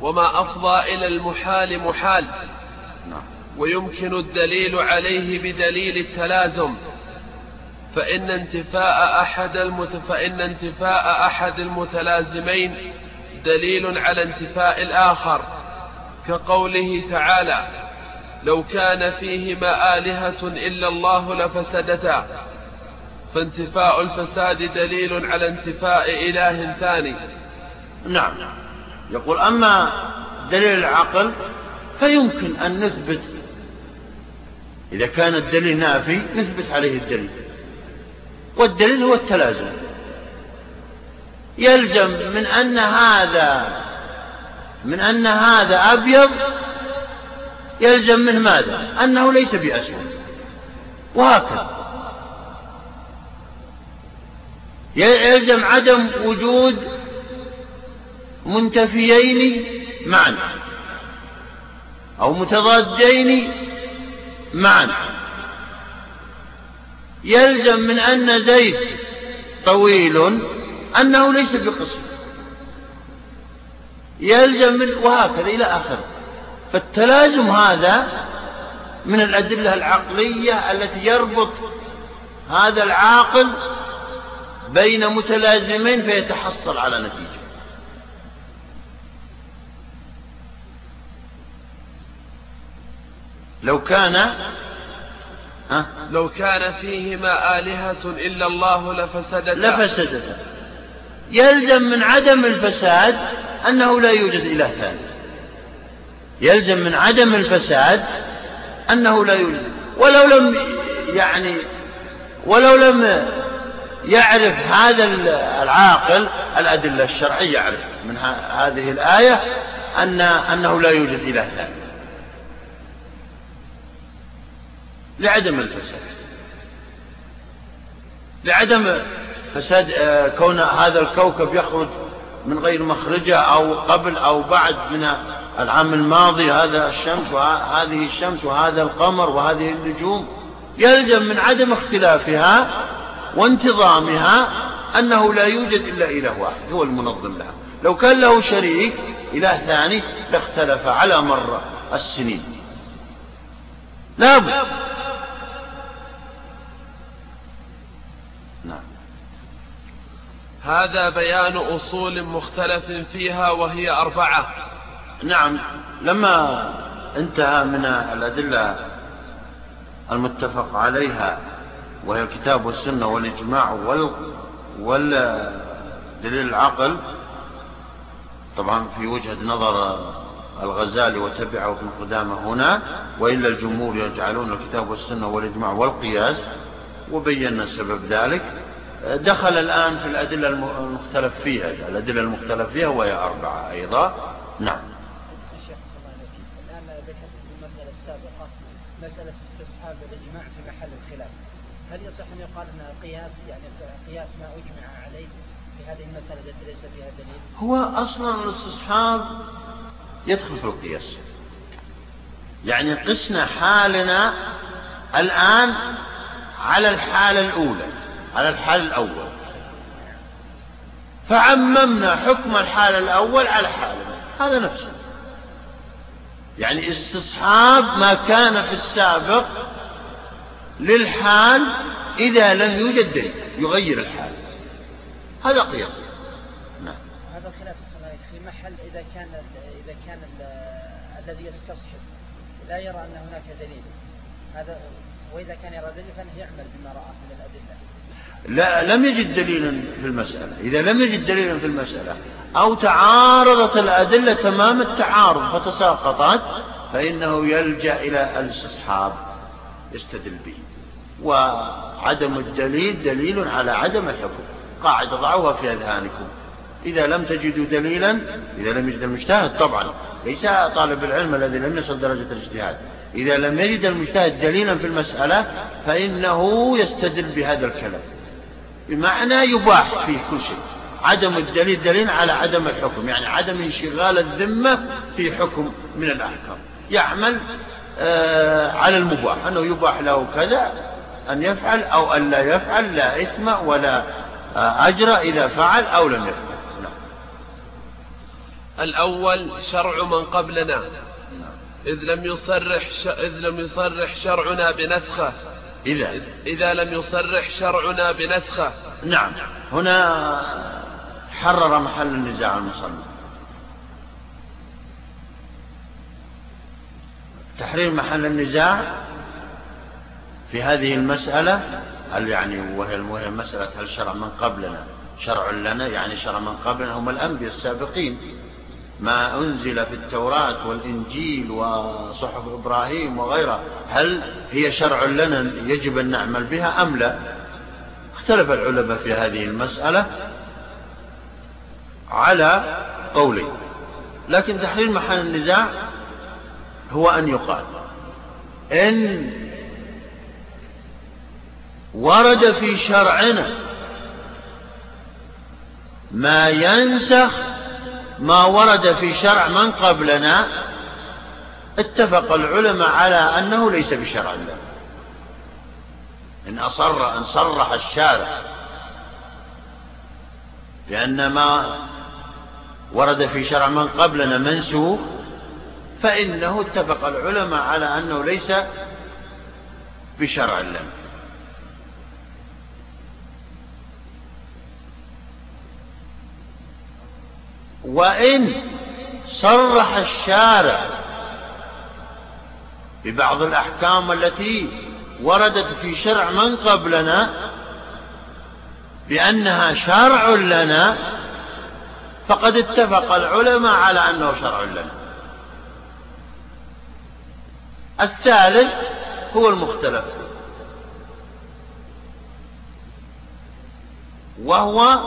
وما أفضى إلى المحال محال. نعم. ويمكن الدليل عليه بدليل التلازم. فإن انتفاء أحد المت... فإن انتفاء أحد المتلازمين دليل على انتفاء الآخر كقوله تعالى لو كان فيهما آلهة إلا الله لفسدتا فانتفاء الفساد دليل على انتفاء إله ثاني. نعم. يقول أما دليل العقل فيمكن أن نثبت إذا كان الدليل نافي نثبت عليه الدليل والدليل هو التلازم. يلزم من أن هذا من أن هذا أبيض يلزم منه ماذا؟ أنه ليس بأسود. وهكذا. يلزم عدم وجود منتفيين معا أو متضادين معا. يلزم من أن زيد طويل أنه ليس بقصير. يلزم من وهكذا إلى آخره. فالتلازم هذا من الأدلة العقلية التي يربط هذا العاقل بين متلازمين فيتحصل على نتيجة. لو كان ها؟ لو كان فيهما آلهة إلا الله لفسدتا. لفسدتا. يلزم من عدم الفساد أنه لا يوجد إله ثاني. يلزم من عدم الفساد أنه لا يوجد. ولو لم يعني ولو لم يعرف هذا العاقل الأدلة الشرعية يعرف من هذه الآية أن أنه لا يوجد إله ثاني. لعدم الفساد. لعدم فساد آه، كون هذا الكوكب يخرج من غير مخرجة أو قبل أو بعد من العام الماضي هذا الشمس وهذه الشمس وهذا القمر وهذه النجوم يلزم من عدم اختلافها وانتظامها أنه لا يوجد إلا إله واحد هو المنظم لها. لو كان له شريك إله ثاني لاختلف على مر السنين. لابد نعم هذا بيان أصول مختلف فيها وهي أربعة. نعم لما انتهى من الأدلة المتفق عليها وهي الكتاب والسنة والإجماع وال والدليل العقل طبعا في وجهة نظر الغزالي وتبعه ابن قدامة هنا وإلا الجمهور يجعلون الكتاب والسنة والإجماع والقياس وبينا سبب ذلك. دخل الآن في الأدلة المختلف فيها. الأدلة المختلف فيها وهي أربعة أيضا. نعم. الآن ذكرت المسألة السابقة مسألة استصحاب الإجماع في محل الخلاف. هل يصح أن يقال أن قياس يعني قياس ما أجمع عليه في هذه المسألة التي ليس فيها دليل؟ هو أصلا الاستصحاب يدخل في القياس. يعني قسنا حالنا الآن على الحالة الأولى. على الحال الأول. فعممنا حكم الحال الأول على حالنا. هذا نفسه. يعني استصحاب ما كان في السابق للحال إذا لم يوجد دليل يغير الحال. هذا قياس. نعم. هذا الخلاف في محل إذا كان إذا كان الذي يستصحب. لا يرى أن هناك دليل. هذا وإذا كان يرى دليل فإنه يعمل بما رآه من الأدلة. لا لم يجد دليلا في المسألة. إذا لم يجد دليلا في المسألة أو تعارضت الأدلة تمام التعارض فتساقطت فإنه يلجأ إلى الاستصحاب يستدل به. وعدم الدليل دليل على عدم الحكم. قاعدة ضعوها في أذهانكم. إذا لم تجدوا دليلا إذا لم يجد المجتهد طبعا ليس طالب العلم الذي لم يصل درجة الاجتهاد. إذا لم يجد المجتهد دليلا في المسألة فإنه يستدل بهذا الكلام. بمعنى يباح فيه كل شيء. عدم الدليل دليل على عدم الحكم يعني عدم انشغال الذمة في حكم من الأحكام. يعمل آه على المباح أنه يباح له كذا أن يفعل أو أن لا يفعل لا إثم ولا آه أجر إذا فعل أو لم يفعل. نعم. الأول شرع من قبلنا إذ لم يصرح إذ لم يصرح شرعنا بنسخة. إذا إذا لم يصرح شرعنا بنسخة. نعم. هنا حرر محل النزاع المصنف تحرير محل النزاع في هذه المسألة هل يعني وهي وهي مسألة هل شرع من قبلنا؟ شرع لنا يعني شرع من قبلنا هم الأنبياء السابقين. ما أنزل في التوراة والإنجيل وصحف إبراهيم وغيرها هل هي شرع لنا يجب أن نعمل بها أم لا؟ اختلف العلماء في هذه المسألة على قولين لكن تحرير محل النزاع هو أن يقال إن ورد في شرعنا ما ينسخ ما ورد في شرع من قبلنا اتفق العلماء على أنه ليس بشرع الله إن أصر أن صرح الشارع بأن ما ورد في شرع من قبلنا منسوخ فإنه اتفق العلماء على أنه ليس بشرع الله وإن صرح الشارع ببعض الأحكام التي وردت في شرع من قبلنا بأنها شرع لنا فقد اتفق العلماء على أنه شرع لنا. الثالث هو المختلف وهو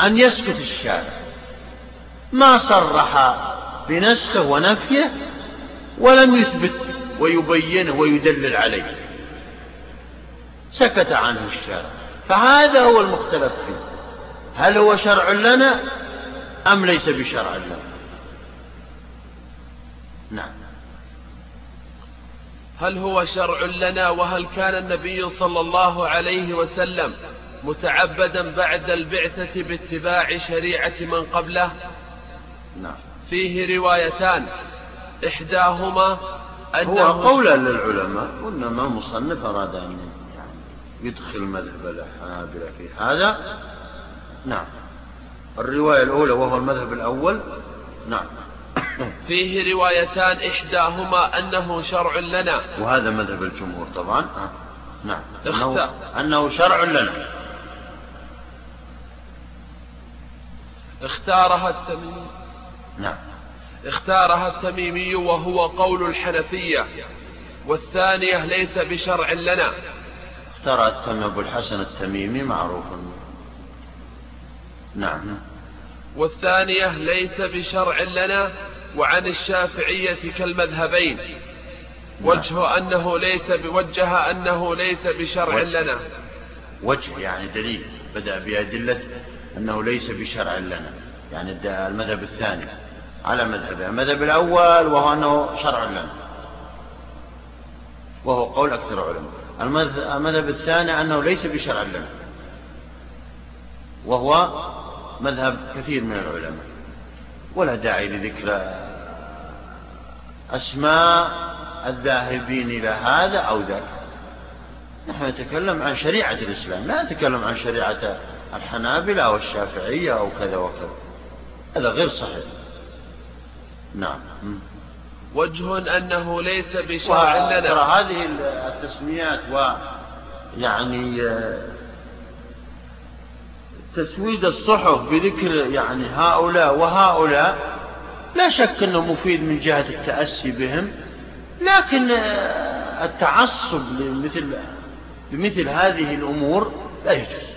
أن يسكت الشارع. ما صرح بنسخه ونفيه ولم يثبت ويبينه ويدلل عليه. سكت عنه الشارع. فهذا هو المختلف فيه. هل هو شرع لنا أم ليس بشرع لنا؟ نعم. هل هو شرع لنا وهل كان النبي صلى الله عليه وسلم متعبدا بعد البعثة باتباع شريعة من قبله؟ نعم. فيه روايتان. إحداهما أنه هو قولا للعلماء وإنما المصنف أراد أن يعني يدخل مذهب الحنابلة في هذا. نعم. الرواية الأولى وهو المذهب الأول. نعم. فيه روايتان إحداهما أنه شرع لنا. وهذا مذهب الجمهور طبعا. آه. نعم. أنه, أنه شرع لنا. اختارها التميمي نعم. اختارها التميمي وهو قول الحنفية والثانية ليس بشرع لنا. اختار التميمي أبو الحسن التميمي معروف. نعم. والثانية ليس بشرع لنا وعن الشافعية كالمذهبين. نعم. وجه أنه ليس بوجه أنه ليس بشرع وجه. لنا. وجه يعني دليل بدأ بأدلة أنه ليس بشرع لنا. يعني المذهب الثاني. على مذهبه. المذهب الأول وهو أنه شرع لنا وهو قول أكثر العلماء المذهب الثاني أنه ليس بشرع لنا وهو مذهب كثير من العلماء. ولا داعي لذكر أسماء الذاهبين إلى هذا أو ذاك. نحن نتكلم عن شريعة الإسلام. لا نتكلم عن شريعة الحنابلة أو الشافعية أو كذا وكذا. هذا غير صحيح. نعم. وجه أنه ليس بشرع لنا. ترى هذه التسميات و يعني آه، تسويد الصحف بذكر يعني هؤلاء وهؤلاء لا شك أنه مفيد من جهة التأسي بهم لكن آه، التعصب لمثل بمثل هذه الأمور لا يجوز.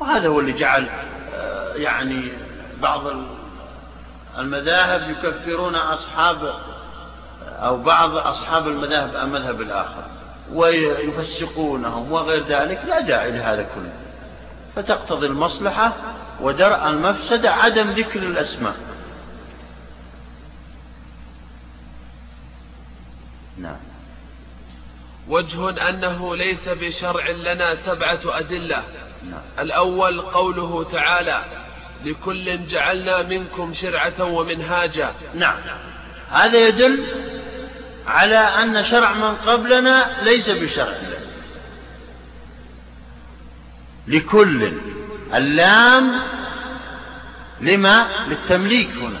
وهذا هو اللي جعل آه، يعني بعض المذاهب يكفرون أصحاب أو بعض أصحاب المذاهب المذهب الآخر ويفسقونهم وغير ذلك لا داعي لهذا كله. فتقتضي المصلحة ودرء المفسدة عدم ذكر الأسماء. نعم. وجه أنه ليس بشرع لنا سبعة أدلة. نعم. الأول قوله تعالى لكل جعلنا منكم شرعة ومنهاجا. نعم. هذا يدل على أن شرع من قبلنا ليس بشرع. لكل. اللام لما؟ للتمليك هنا.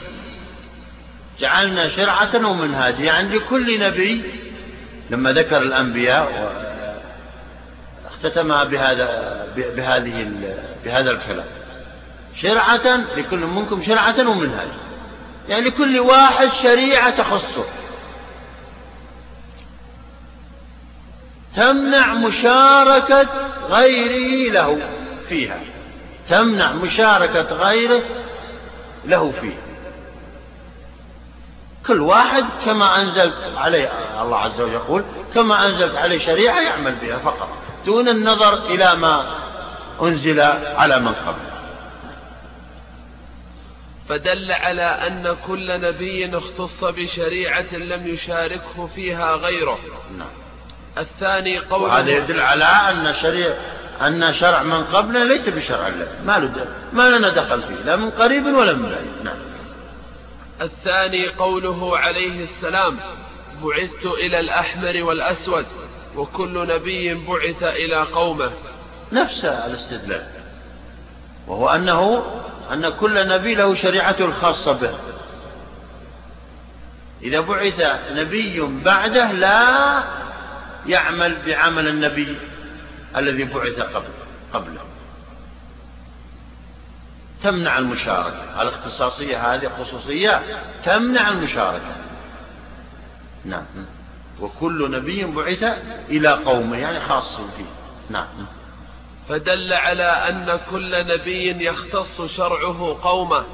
جعلنا شرعة ومنهاجا. يعني لكل نبي لما ذكر الأنبياء اختتمها بهذا بهذه بهذا الكلام. شرعة لكل منكم شرعة ومنهاج. يعني لكل واحد شريعة تخصه. تمنع مشاركة غيره له فيها. تمنع مشاركة غيره له فيها. كل واحد كما أنزلت عليه الله عز وجل يقول كما أنزلت عليه شريعة يعمل بها فقط دون النظر إلى ما أنزل على من قبل. فدل على أن كل نبي اختص بشريعة لم يشاركه فيها غيره. نعم. الثاني قول هذا يدل على أن شريع أن شرع من قبلنا ليس بشرع الله ما له ما لنا دخل فيه. لا من قريب ولا من بعيد. نعم. الثاني قوله عليه السلام بعثت إلى الأحمر والأسود وكل نبي بعث إلى قومه. نفس الاستدلال. وهو أنه أن كل نبي له شريعته الخاصة به. إذا بعث نبي بعده لا يعمل بعمل النبي الذي بعث قبل قبله. تمنع المشاركة. الاختصاصية هذه خصوصية تمنع المشاركة. نعم. وكل نبي بعث إلى قومه يعني خاص فيه. نعم. فدل على أن كل نبي يختص شرعه قومه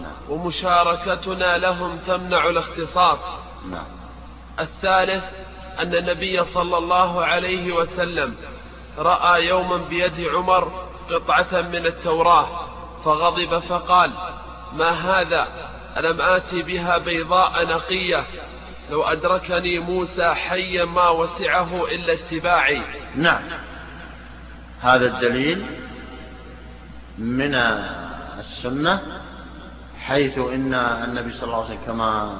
نعم. ومشاركتنا لهم تمنع الاختصاص. نعم. الثالث أن النبي صلى الله عليه وسلم رأى يوما بيد عمر قطعة من التوراة فغضب فقال ما هذا؟ ألم آتي بها بيضاء نقية؟ لو أدركني موسى حيا ما وسعه إلا اتباعي. نعم. هذا الدليل من السنة حيث إن النبي صلى الله عليه وسلم كما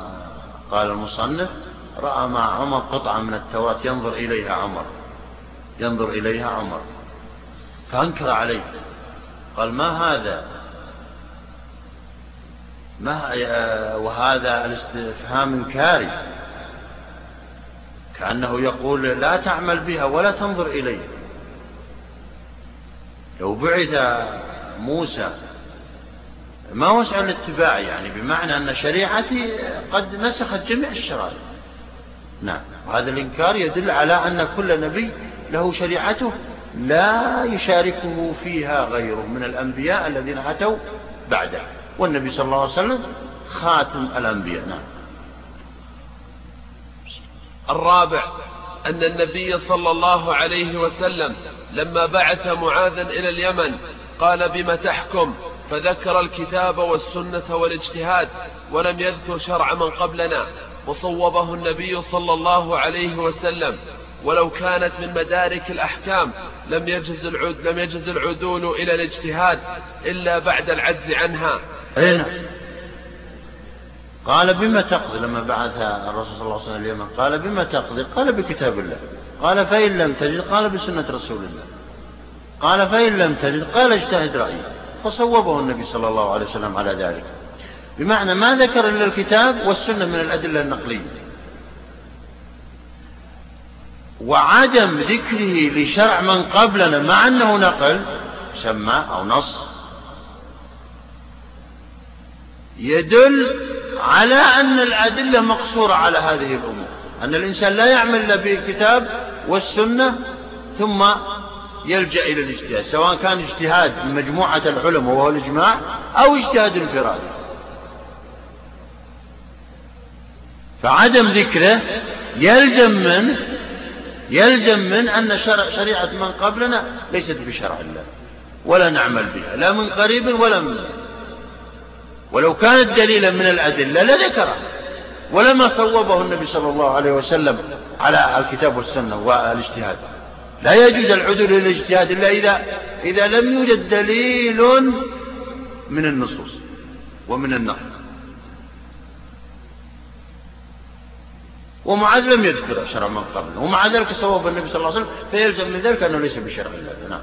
قال المصنف رأى مع عمر قطعة من التوراة ينظر إليها عمر ينظر إليها عمر فأنكر عليه قال ما هذا؟ ما وهذا الاستفهام كارث كأنه يقول لا تعمل بها ولا تنظر إليها لو بعث موسى ما وسع الاتباع يعني بمعنى أن شريعتي قد نسخت جميع الشرائع. نعم وهذا الإنكار يدل على أن كل نبي له شريعته لا يشاركه فيها غيره من الأنبياء الذين أتوا بعده. والنبي صلى الله عليه وسلم خاتم الأنبياء. نعم. الرابع أن النبي صلى الله عليه وسلم لما بعث معاذا إلى اليمن قال بم تحكم؟ فذكر الكتاب والسنة والاجتهاد ولم يذكر شرع من قبلنا. وصوبه النبي صلى الله عليه وسلم. ولو كانت من مدارك الأحكام لم يجز العد لم يجز العدول إلى الاجتهاد إلا بعد العجز عنها. أي نعم قال بما تقضي لما بعث الرسول صلى الله عليه وسلم اليمن. قال بما تقضي؟ قال بكتاب الله. قال فإن لم تجد؟ قال بسنة رسول الله. قال فإن لم تجد؟ قال اجتهد رأيي فصوبه النبي صلى الله عليه وسلم على ذلك. بمعنى ما ذكر إلا الكتاب والسنة من الأدلة النقلية. وعدم ذكره لشرع من قبلنا مع أنه نقل سمى أو نص يدل على أن الأدلة مقصورة على هذه الأمور. أن الإنسان لا يعمل إلا بالكتاب والسنة ثم يلجأ إلى الاجتهاد سواء كان اجتهاد من مجموعة العلماء وهو الإجماع أو اجتهاد انفرادي. فعدم ذكره يلزم منه يلزم من أن شرع شريعة من قبلنا ليست بشرع الله ولا نعمل بها لا من قريب ولا من ولو كانت دليلا من الأدلة لذكره ولما صوبه النبي صلى الله عليه وسلم على الكتاب والسنة والاجتهاد. لا يجوز العدول إلى الاجتهاد إلا إذا إذا لم يوجد دليل من النصوص ومن النقل. ومعاذ لم يذكر شرع من قبل. ومع ذلك صوب النبي صلى الله عليه وسلم فيلزم من ذلك أنه ليس بشرع. الله نعم.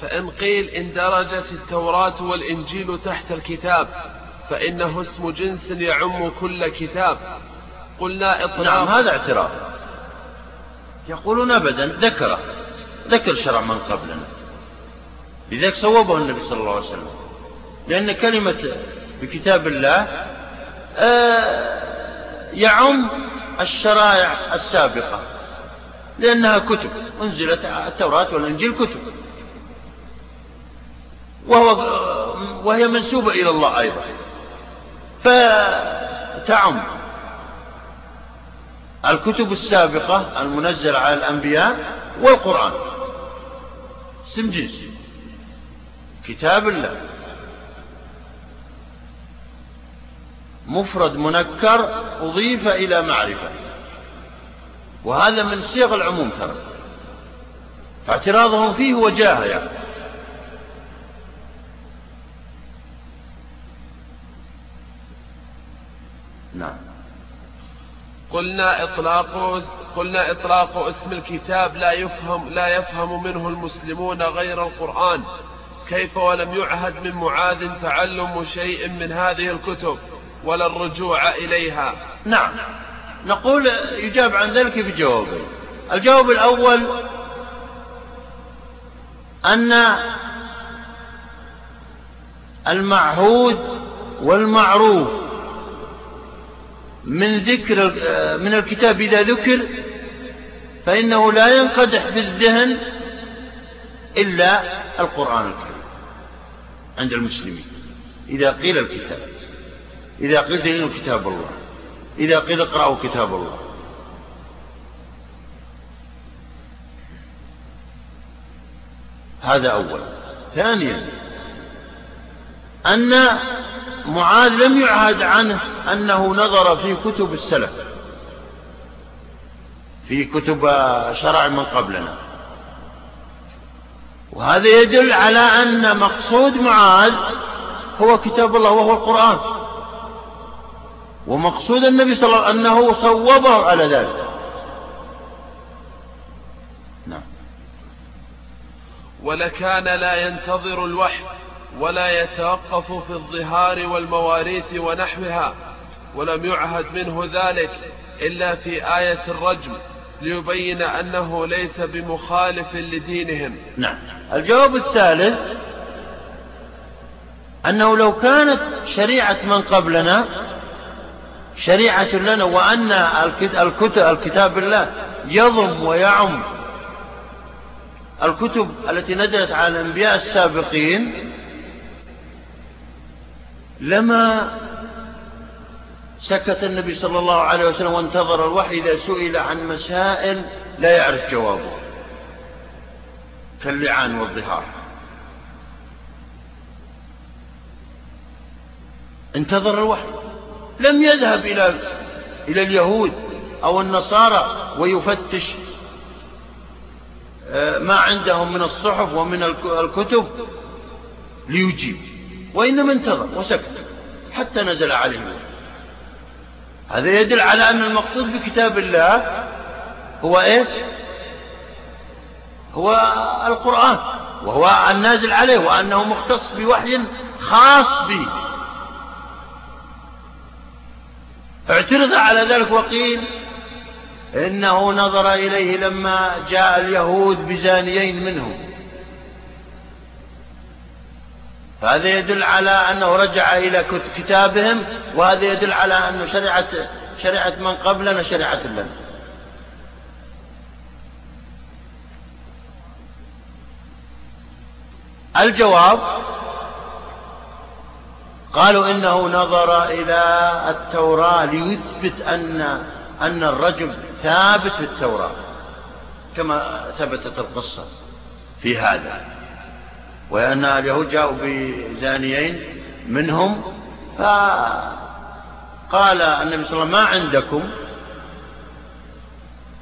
فإن قيل إن درجت التوراة والإنجيل تحت الكتاب فإنه اسم جنس يعم كل كتاب. قلنا إطلاق. نعم هذا اعتراف يقولون أبدا ذكر ذكر شرع من قبلنا. لذلك صوبه النبي صلى الله عليه وسلم. لأن كلمة بكتاب الله آه يعم الشرائع السابقة. لأنها كتب أنزلت التوراة والإنجيل كتب. وهو وهي منسوبة إلى الله أيضا. فتعم. الكتب السابقة المنزلة على الأنبياء والقرآن. اسم جنس. كتاب الله. مفرد منكر أضيف إلى معرفة. وهذا من صيغ العموم ترى. فاعتراضهم فيه وجاهة يعني. نعم. قلنا إطلاق قلنا إطلاق اسم الكتاب لا يفهم لا يفهم منه المسلمون غير القرآن. كيف ولم يعهد من معاذ تعلم شيء من هذه الكتب ولا الرجوع إليها؟ نعم. نقول يجاب عن ذلك بجوابين. الجواب الأول أن المعهود والمعروف من ذكر من الكتاب إذا ذكر فإنه لا ينقدح في الذهن إلا القرآن الكريم عند المسلمين. إذا قيل الكتاب إذا قيل دينوا كتاب الله إذا قيل اقرأوا كتاب الله. هذا أولا ثانيا أن معاذ لم يعهد عنه أنه نظر في كتب السلف. في كتب شرع من قبلنا. وهذا يدل على أن مقصود معاذ هو كتاب الله وهو القرآن. ومقصود النبي صلى الله عليه وسلم أنه صوبه على ذلك. نعم. ولكان لا ينتظر الوحي. ولا يتوقف في الظهار والمواريث ونحوها ولم يعهد منه ذلك إلا في آية الرجم ليبين أنه ليس بمخالف لدينهم. نعم. الجواب الثالث أنه لو كانت شريعة من قبلنا شريعة لنا وأن الكتاب الله يضم ويعم الكتب التي نزلت على الأنبياء السابقين لما سكت النبي صلى الله عليه وسلم وانتظر الوحي إذا سئل عن مسائل لا يعرف جوابه. كاللعان والظهار. انتظر الوحي. لم يذهب إلى إلى اليهود أو النصارى ويفتش آه، ما عندهم من الصحف ومن الكتب ليجيب. وإنما انتظر وسكت حتى نزل عليه الوحي هذا يدل على أن المقصود بكتاب الله هو إيه هو القرآن وهو النازل عليه وأنه مختص بوحي خاص به. اعترض على ذلك وقيل إنه نظر إليه لما جاء اليهود بزانيين منهم. فهذا يدل على أنه رجع إلى كتابهم وهذا يدل على أن شريعة شريعة من قبلنا شريعة لنا. الجواب قالوا إنه نظر إلى التوراة ليثبت أن أن الرجم ثابت في التوراة كما ثبتت القصة في هذا. وأن اليهود جاءوا بزانيين منهم فقال النبي صلى الله عليه وسلم ما عندكم؟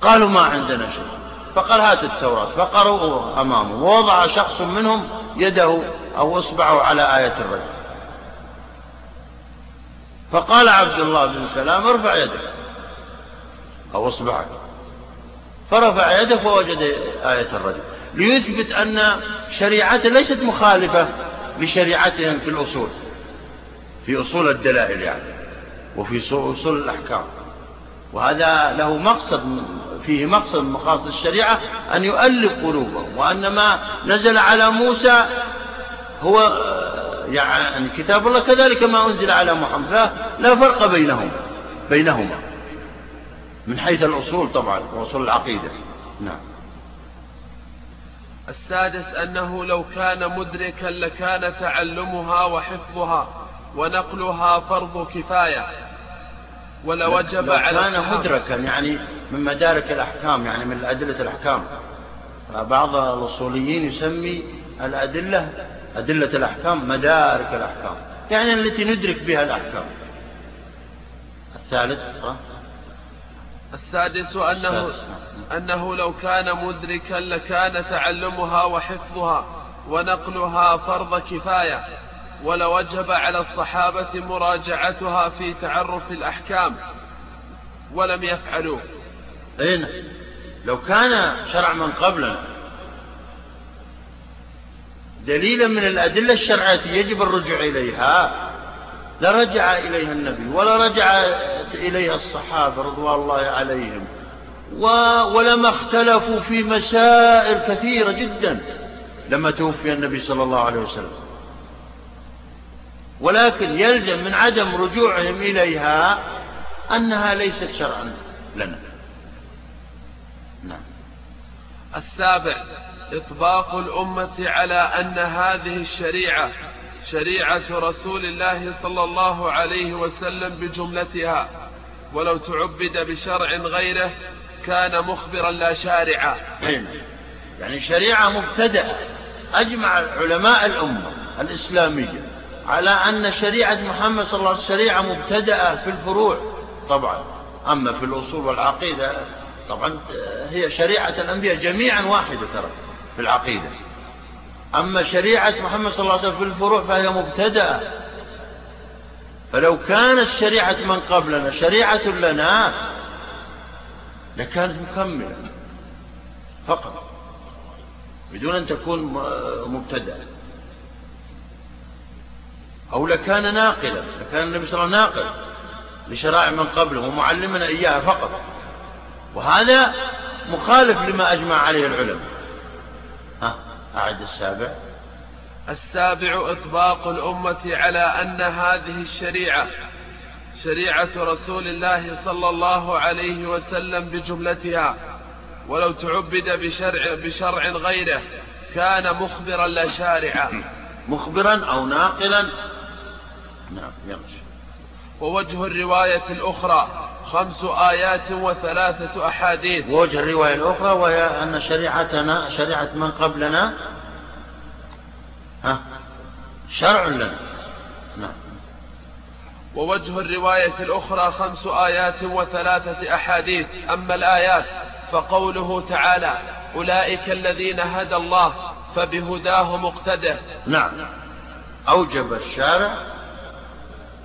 قالوا ما عندنا شيء. فقال هات التوراة. فقرأوا أمامه ووضع شخص منهم يده أو إصبعه على آية الرجل. فقال عبد الله بن سلام ارفع يدك. أو إصبعك. فرفع يده فوجد آية الرجل. ليثبت أن شريعته ليست مخالفة لشريعتهم في الأصول في أصول الدلائل يعني وفي أصول الأحكام. وهذا له مقصد فيه مقصد من مقاصد الشريعة أن يؤلف قلوبهم وأن ما نزل على موسى هو يعني كتاب الله كذلك ما أنزل على محمد لا فرق بينهم بينهما من حيث الأصول طبعا وأصول العقيدة. نعم. السادس أنه لو كان مدركا لكان تعلمها وحفظها ونقلها فرض كفاية. ولوجب على كان مدركا يعني من مدارك الأحكام يعني من أدلة الأحكام. بعض الأصوليين يسمي الأدلة أدلة الأحكام مدارك الأحكام يعني التي ندرك بها الأحكام. الثالث السادس أنه, أنه لو كان مدركا لكان تعلمها وحفظها ونقلها فرض كفاية ولوجب على الصحابة مراجعتها في تعرف الأحكام. ولم يفعلوا أين لو كان شرع من قبلنا. دليلا من الأدلة الشرعية يجب الرجوع إليها. لرجع إليها النبي ولا رجع إليها الصحابة رضوان الله عليهم. ولما اختلفوا في مسائل كثيرة جدا لما توفي النبي صلى الله عليه وسلم. ولكن يلزم من عدم رجوعهم إليها أنها ليست شرعا لنا. نعم. السابع إطباق الأمة على أن هذه الشريعة شريعة رسول الله صلى الله عليه وسلم بجملتها ولو تعبد بشرع غيره كان مخبرا لا شارعا. يعني شريعة مبتدأة أجمع علماء الأمة الإسلامية على أن شريعة محمد صلى الله عليه وسلم شريعة مبتدأة في الفروع. طبعا أما في الأصول والعقيدة طبعا هي شريعة الأنبياء جميعا واحدة ترى في العقيدة. أما شريعة محمد صلى الله عليه وسلم في الفروع فهي مبتدأة. فلو كانت شريعة من قبلنا شريعة لنا لكانت مكملة. فقط. بدون أن تكون مبتدأة. أو لكان ناقلا لكان النبي صلى الله عليه وسلم ناقل لشرائع من قبله ومعلمنا إياها فقط. وهذا مخالف لما أجمع عليه العلماء. ها؟ أعد السابع السابع إطباق الأمة على أن هذه الشريعة شريعة رسول الله صلى الله عليه وسلم بجملتها ولو تعبد بشرع, بشرع غيره كان مخبرا لا شارعا. مخبرا أو ناقلا. نعم يمشي. ووجه الرواية الأخرى خمس آيات وثلاثة أحاديث. ووجه الرواية الأخرى وهي أن شريعتنا شريعة من قبلنا ها شرع لنا. نعم. ووجه الرواية الأخرى خمس آيات وثلاثة أحاديث. أما الآيات فقوله تعالى أولئك الذين هدى الله فبهداه مقتدى نعم. أوجب الشارع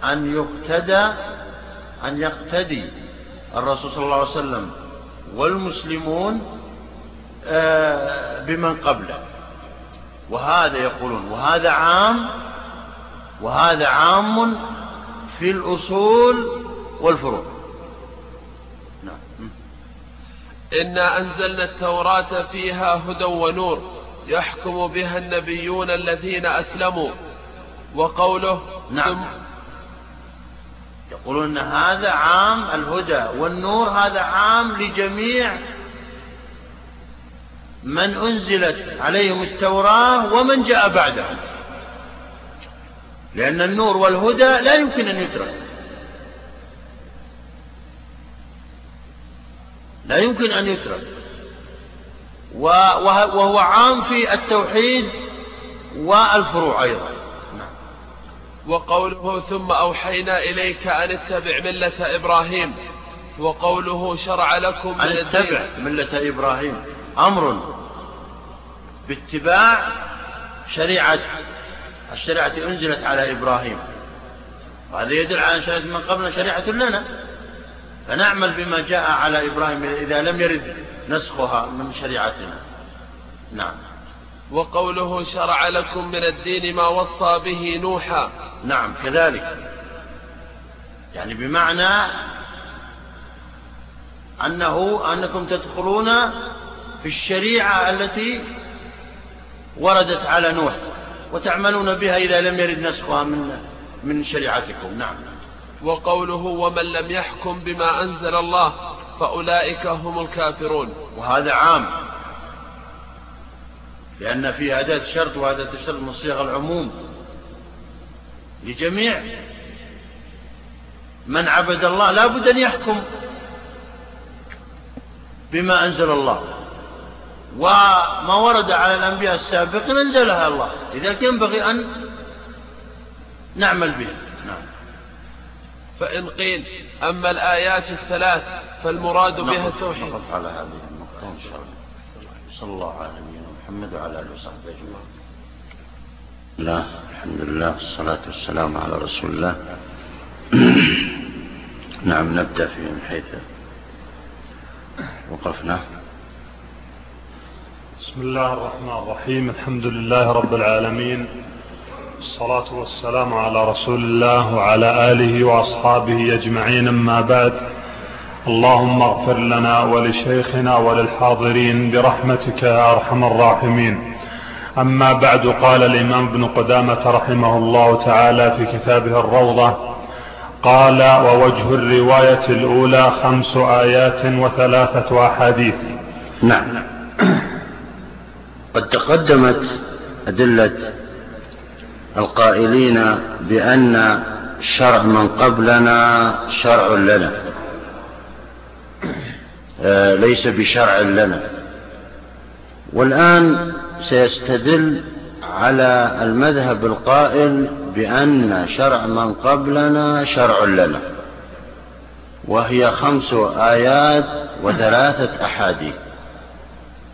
أن يقتدى أن يقتدي الرسول صلى الله عليه وسلم والمسلمون آه، بمن قبله. وهذا يقولون وهذا عام وهذا عام في الأصول والفروع. نعم. إنا أنزلنا التوراة فيها هدى ونور يحكم بها النبيون الذين أسلموا وقوله نعم. يقولون هذا عام الهدى والنور هذا عام لجميع من أنزلت عليهم التوراة ومن جاء بعدهم. لأن النور والهدى لا يمكن أن يترك لا يمكن أن يترك وهو عام في التوحيد والفروع أيضا. وقوله ثم أوحينا إليك أن اتبع ملة إبراهيم وقوله شرع لكم من أن اتبع ملة إبراهيم. أمر باتباع شريعة الشريعة أنزلت على إبراهيم. وهذا يدل على أن شريعة من قبلنا شريعة لنا. فنعمل بما جاء على إبراهيم إذا لم يرد نسخها من شريعتنا. نعم. وقوله شرع لكم من الدين ما وصى به نوحا. نعم كذلك. يعني بمعنى أنه أنكم تدخلون في الشريعة التي وردت على نوح وتعملون بها إذا لم يرد نسخها من من شريعتكم. نعم. وقوله ومن لم يحكم بما أنزل الله فأولئك هم الكافرون. وهذا عام. لأن فيه أداة شرط وأداة الشرط من صيغ العموم لجميع من عبد الله. لا بد أن يحكم بما أنزل الله. وما ورد على الأنبياء السابقين أنزلها الله. لذلك ينبغي أن نعمل بها. نعم. فإن قيل أما الآيات الثلاث فالمراد بها التوحيد. نقف على هذه النقطة إن شاء الله. صلى الله على نبينا محمد وعلى آله وصحبه أجمعين. لا الحمد لله والصلاة والسلام على رسول الله. نعم نبدأ في من حيث وقفنا. بسم الله الرحمن الرحيم الحمد لله رب العالمين الصلاة والسلام على رسول الله وعلى آله وأصحابه أجمعين أما بعد. اللهم اغفر لنا ولشيخنا وللحاضرين برحمتك يا أرحم الراحمين. أما بعد قال الإمام ابن قدامة رحمه الله تعالى في كتابه الروضة قال ووجه الرواية الأولى خمس آيات وثلاثة أحاديث. نعم. قد تقدمت أدلة القائلين بأن شرع من قبلنا شرع لنا. ليس بشرع لنا. والآن سيستدل على المذهب القائل بأن شرع من قبلنا شرع لنا وهي خمس آيات وثلاثة أحاديث.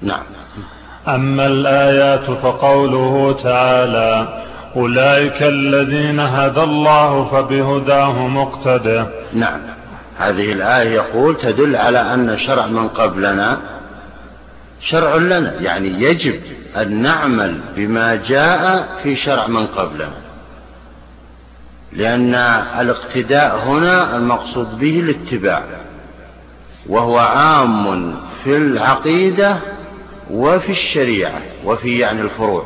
نعم. أما الآيات فقوله تعالى أولئك الذين هدى الله فبهداه مقتدى نعم. هذه الآية يقول تدل على أن شرع من قبلنا شرع لنا يعني يجب أن نعمل بما جاء في شرع من قبلنا. لأن الاقتداء هنا المقصود به الاتباع وهو عام في العقيدة وفي الشريعة وفي يعني الفروع.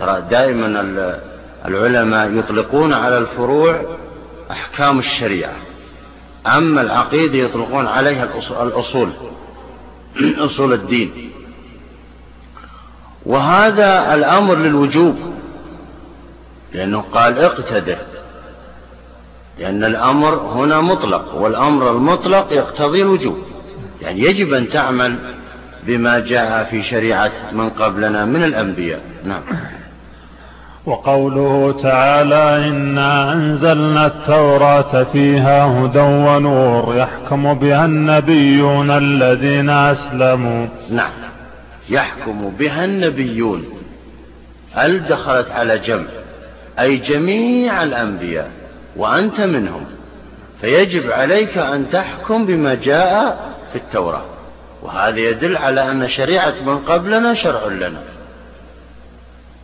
ترى دائما العلماء يطلقون على الفروع أحكام الشريعة. أما العقيدة يطلقون عليها الأصول أصول الدين. وهذا الأمر للوجوب لأنه قال اقتدر لأن الأمر هنا مطلق والأمر المطلق يقتضي الوجوب. يعني يجب أن تعمل بما جاء في شريعة من قبلنا من الأنبياء. نعم. وقوله تعالى إنا أنزلنا التوراة فيها هدى ونور يحكم بها النبيون الذين أسلموا. نعم. يحكم بها النبيون. ال دخلت على جمع؟ أي جميع الأنبياء وأنت منهم. فيجب عليك أن تحكم بما جاء في التوراة. وهذا يدل على أن شريعة من قبلنا شرع لنا.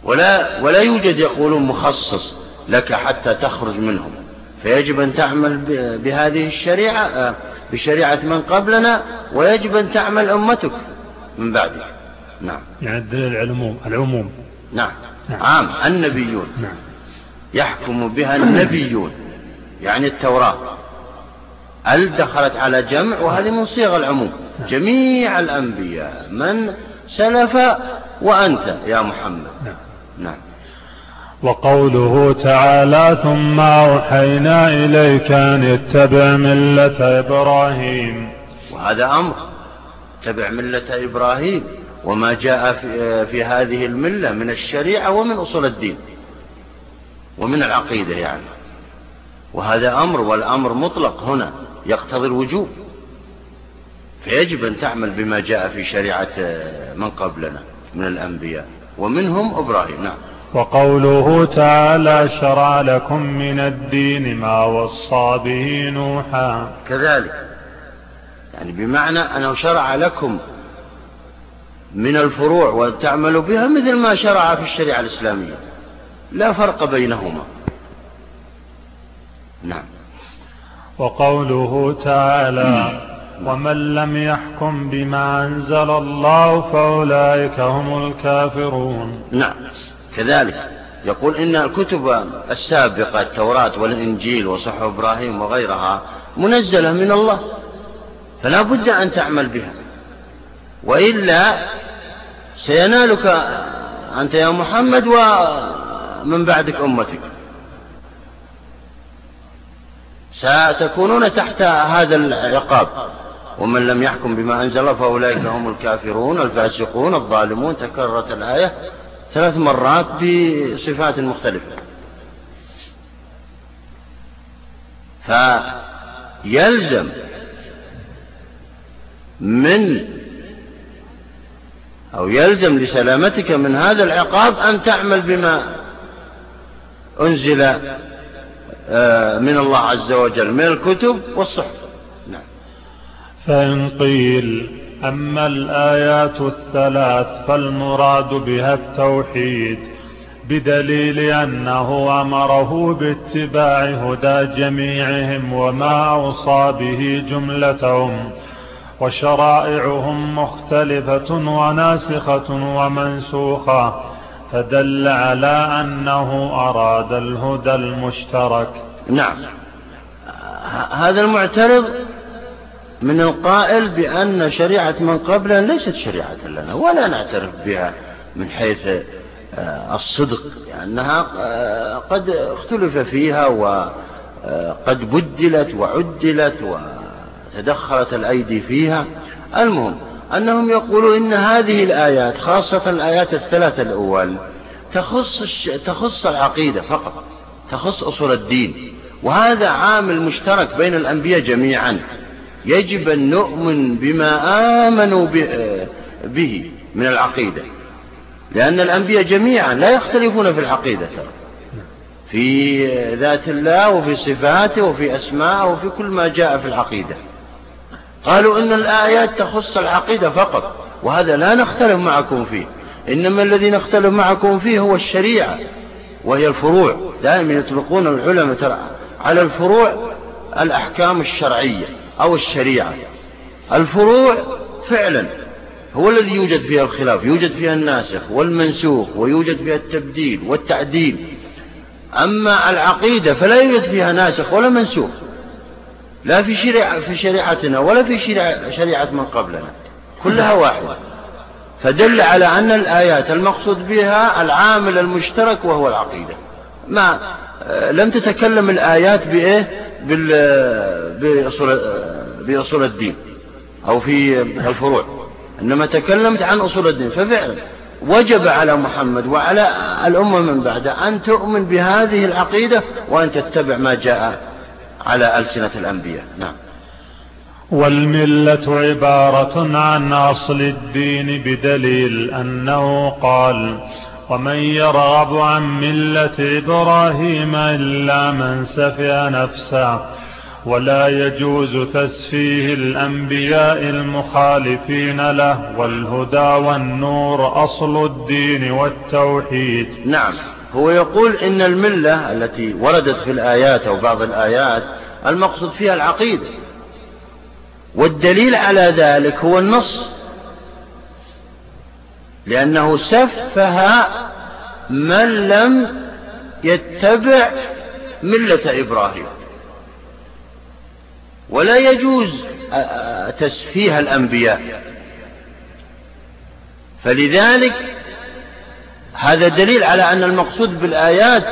ولا, ولا يوجد يقولون مخصص لك حتى تخرج منهم. فيجب أن تعمل بهذه الشريعة بشريعة من قبلنا ويجب أن تعمل أمتك من بعدك. نعم. يعني الدليل العموم العموم. نعم. نعم. عام. النبيون. نعم. يحكم بها النبيون. يعني التوراة. ال دخلت على جمع؟ وهذه من صيغ العموم. نعم. جميع الأنبياء من سلف وأنت يا محمد. نعم. نعم. وقوله تعالى ثم أوحينا إليك أن اتبع ملة إبراهيم. وهذا أمر اتبع ملة إبراهيم وما جاء في, في هذه الملة من الشريعة ومن أصول الدين ومن العقيدة يعني. وهذا أمر والأمر مطلق هنا يقتضي الوجوب. فيجب أن تعمل بما جاء في شريعة من قبلنا من الأنبياء. ومنهم إبراهيم. نعم. وقوله تعالى شرع لكم من الدين ما وصى به نوحا. كذلك. يعني بمعنى أنه شرع لكم من الفروع وتعملوا بها مثل ما شرع في الشريعة الإسلامية. لا فرق بينهما. نعم. وقوله تعالى ومن لم يحكم بما أنزل الله فأولئك هم الكافرون. نعم كذلك يقول إن الكتب السابقة التوراة والإنجيل وصحف إبراهيم وغيرها منزلة من الله فلا بد أن تعمل بها. وإلا سينالك أنت يا محمد ومن بعدك أمتك. ستكونون تحت هذا العقاب. ومن لم يحكم بما أنزل فأولئك هم الكافرون الفاسقون الظالمون. تكررت الآية ثلاث مرات بصفات مختلفة. فيلزم من أو يلزم لسلامتك من هذا العقاب أن تعمل بما أنزل آه، من الله عز وجل من الكتب والصحف. فإن قيل أما الآيات الثلاث فالمراد بها التوحيد بدليل أنه أمره باتباع هدى جميعهم وما أوصى به جملتهم وشرائعهم مختلفة وناسخة ومنسوخة فدل على أنه أراد الهدى المشترك. نعم. هذا المعترض من القائل بأن شريعة من قبلنا ليست شريعة لنا ولا نعترف بها من حيث آه، الصدق لأنها آه، قد اختلف فيها وقد بدلت وعدلت وتدخلت الأيدي فيها. المهم أنهم يقولون إن هذه الآيات خاصة الآيات الثلاثة الأول تخص, تخص العقيدة فقط تخص أصول الدين وهذا عامل مشترك بين الأنبياء جميعا. يجب أن نؤمن بما آمنوا به من العقيدة. لأن الأنبياء جميعا لا يختلفون في العقيدة في ذات الله وفي صفاته وفي أسماءه وفي كل ما جاء في العقيدة. قالوا إن الآيات تخص العقيدة فقط وهذا لا نختلف معكم فيه. إنما الذي نختلف معكم فيه هو الشريعة وهي الفروع. دائما يطلقون العلماء على الفروع الأحكام الشرعية. أو الشريعة. الفروع فعلا هو الذي يوجد فيها الخلاف يوجد فيها الناسخ والمنسوخ ويوجد فيها التبديل والتعديل. أما العقيدة فلا يوجد فيها ناسخ ولا منسوخ لا في شريعة في شريعتنا ولا في شريعة, من قبلنا كلها واحدة. فدل على أن الآيات المقصود بها العامل المشترك وهو العقيدة. ما لم تتكلم الآيات بإيه؟ بأصول, بأصول الدين أو في الفروع. إنما تكلمت عن أصول الدين. ففعلا وجب على محمد وعلى الأمة من بعده أن تؤمن بهذه العقيدة وأن تتبع ما جاء على ألسنة الأنبياء. نعم. والملة عبارة عن أصل الدين بدليل أنه قال ومن يرغب عن ملة إبراهيم إلا من سفه نفسه ولا يجوز تسفيه الأنبياء المخالفين له والهدى والنور أصل الدين والتوحيد. نعم. هو يقول إن الملة التي وردت في الآيات أو بعض الآيات المقصود فيها العقيدة والدليل على ذلك هو النص. لأنه سفه من لم يتبع ملة إبراهيم. ولا يجوز تسفيه الأنبياء. فلذلك هذا دليل على أن المقصود بالآيات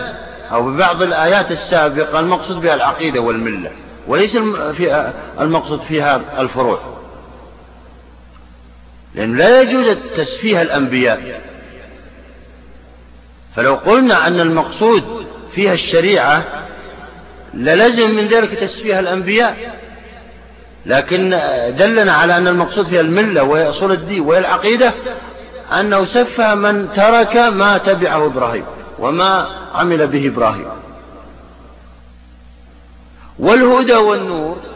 أو ببعض الآيات السابقة المقصود بها العقيدة والملة وليس المقصود فيها الفروع. لأن لا يجوز تسفيه الأنبياء. فلو قلنا أن المقصود فيها الشريعة للزم من ذلك تسفيه الأنبياء. لكن دلنا على أن المقصود فيها الملة وهي أصول الدين وهي العقيدة أنه سفه من ترك ما تبعه إبراهيم وما عمل به إبراهيم. والهدى والنور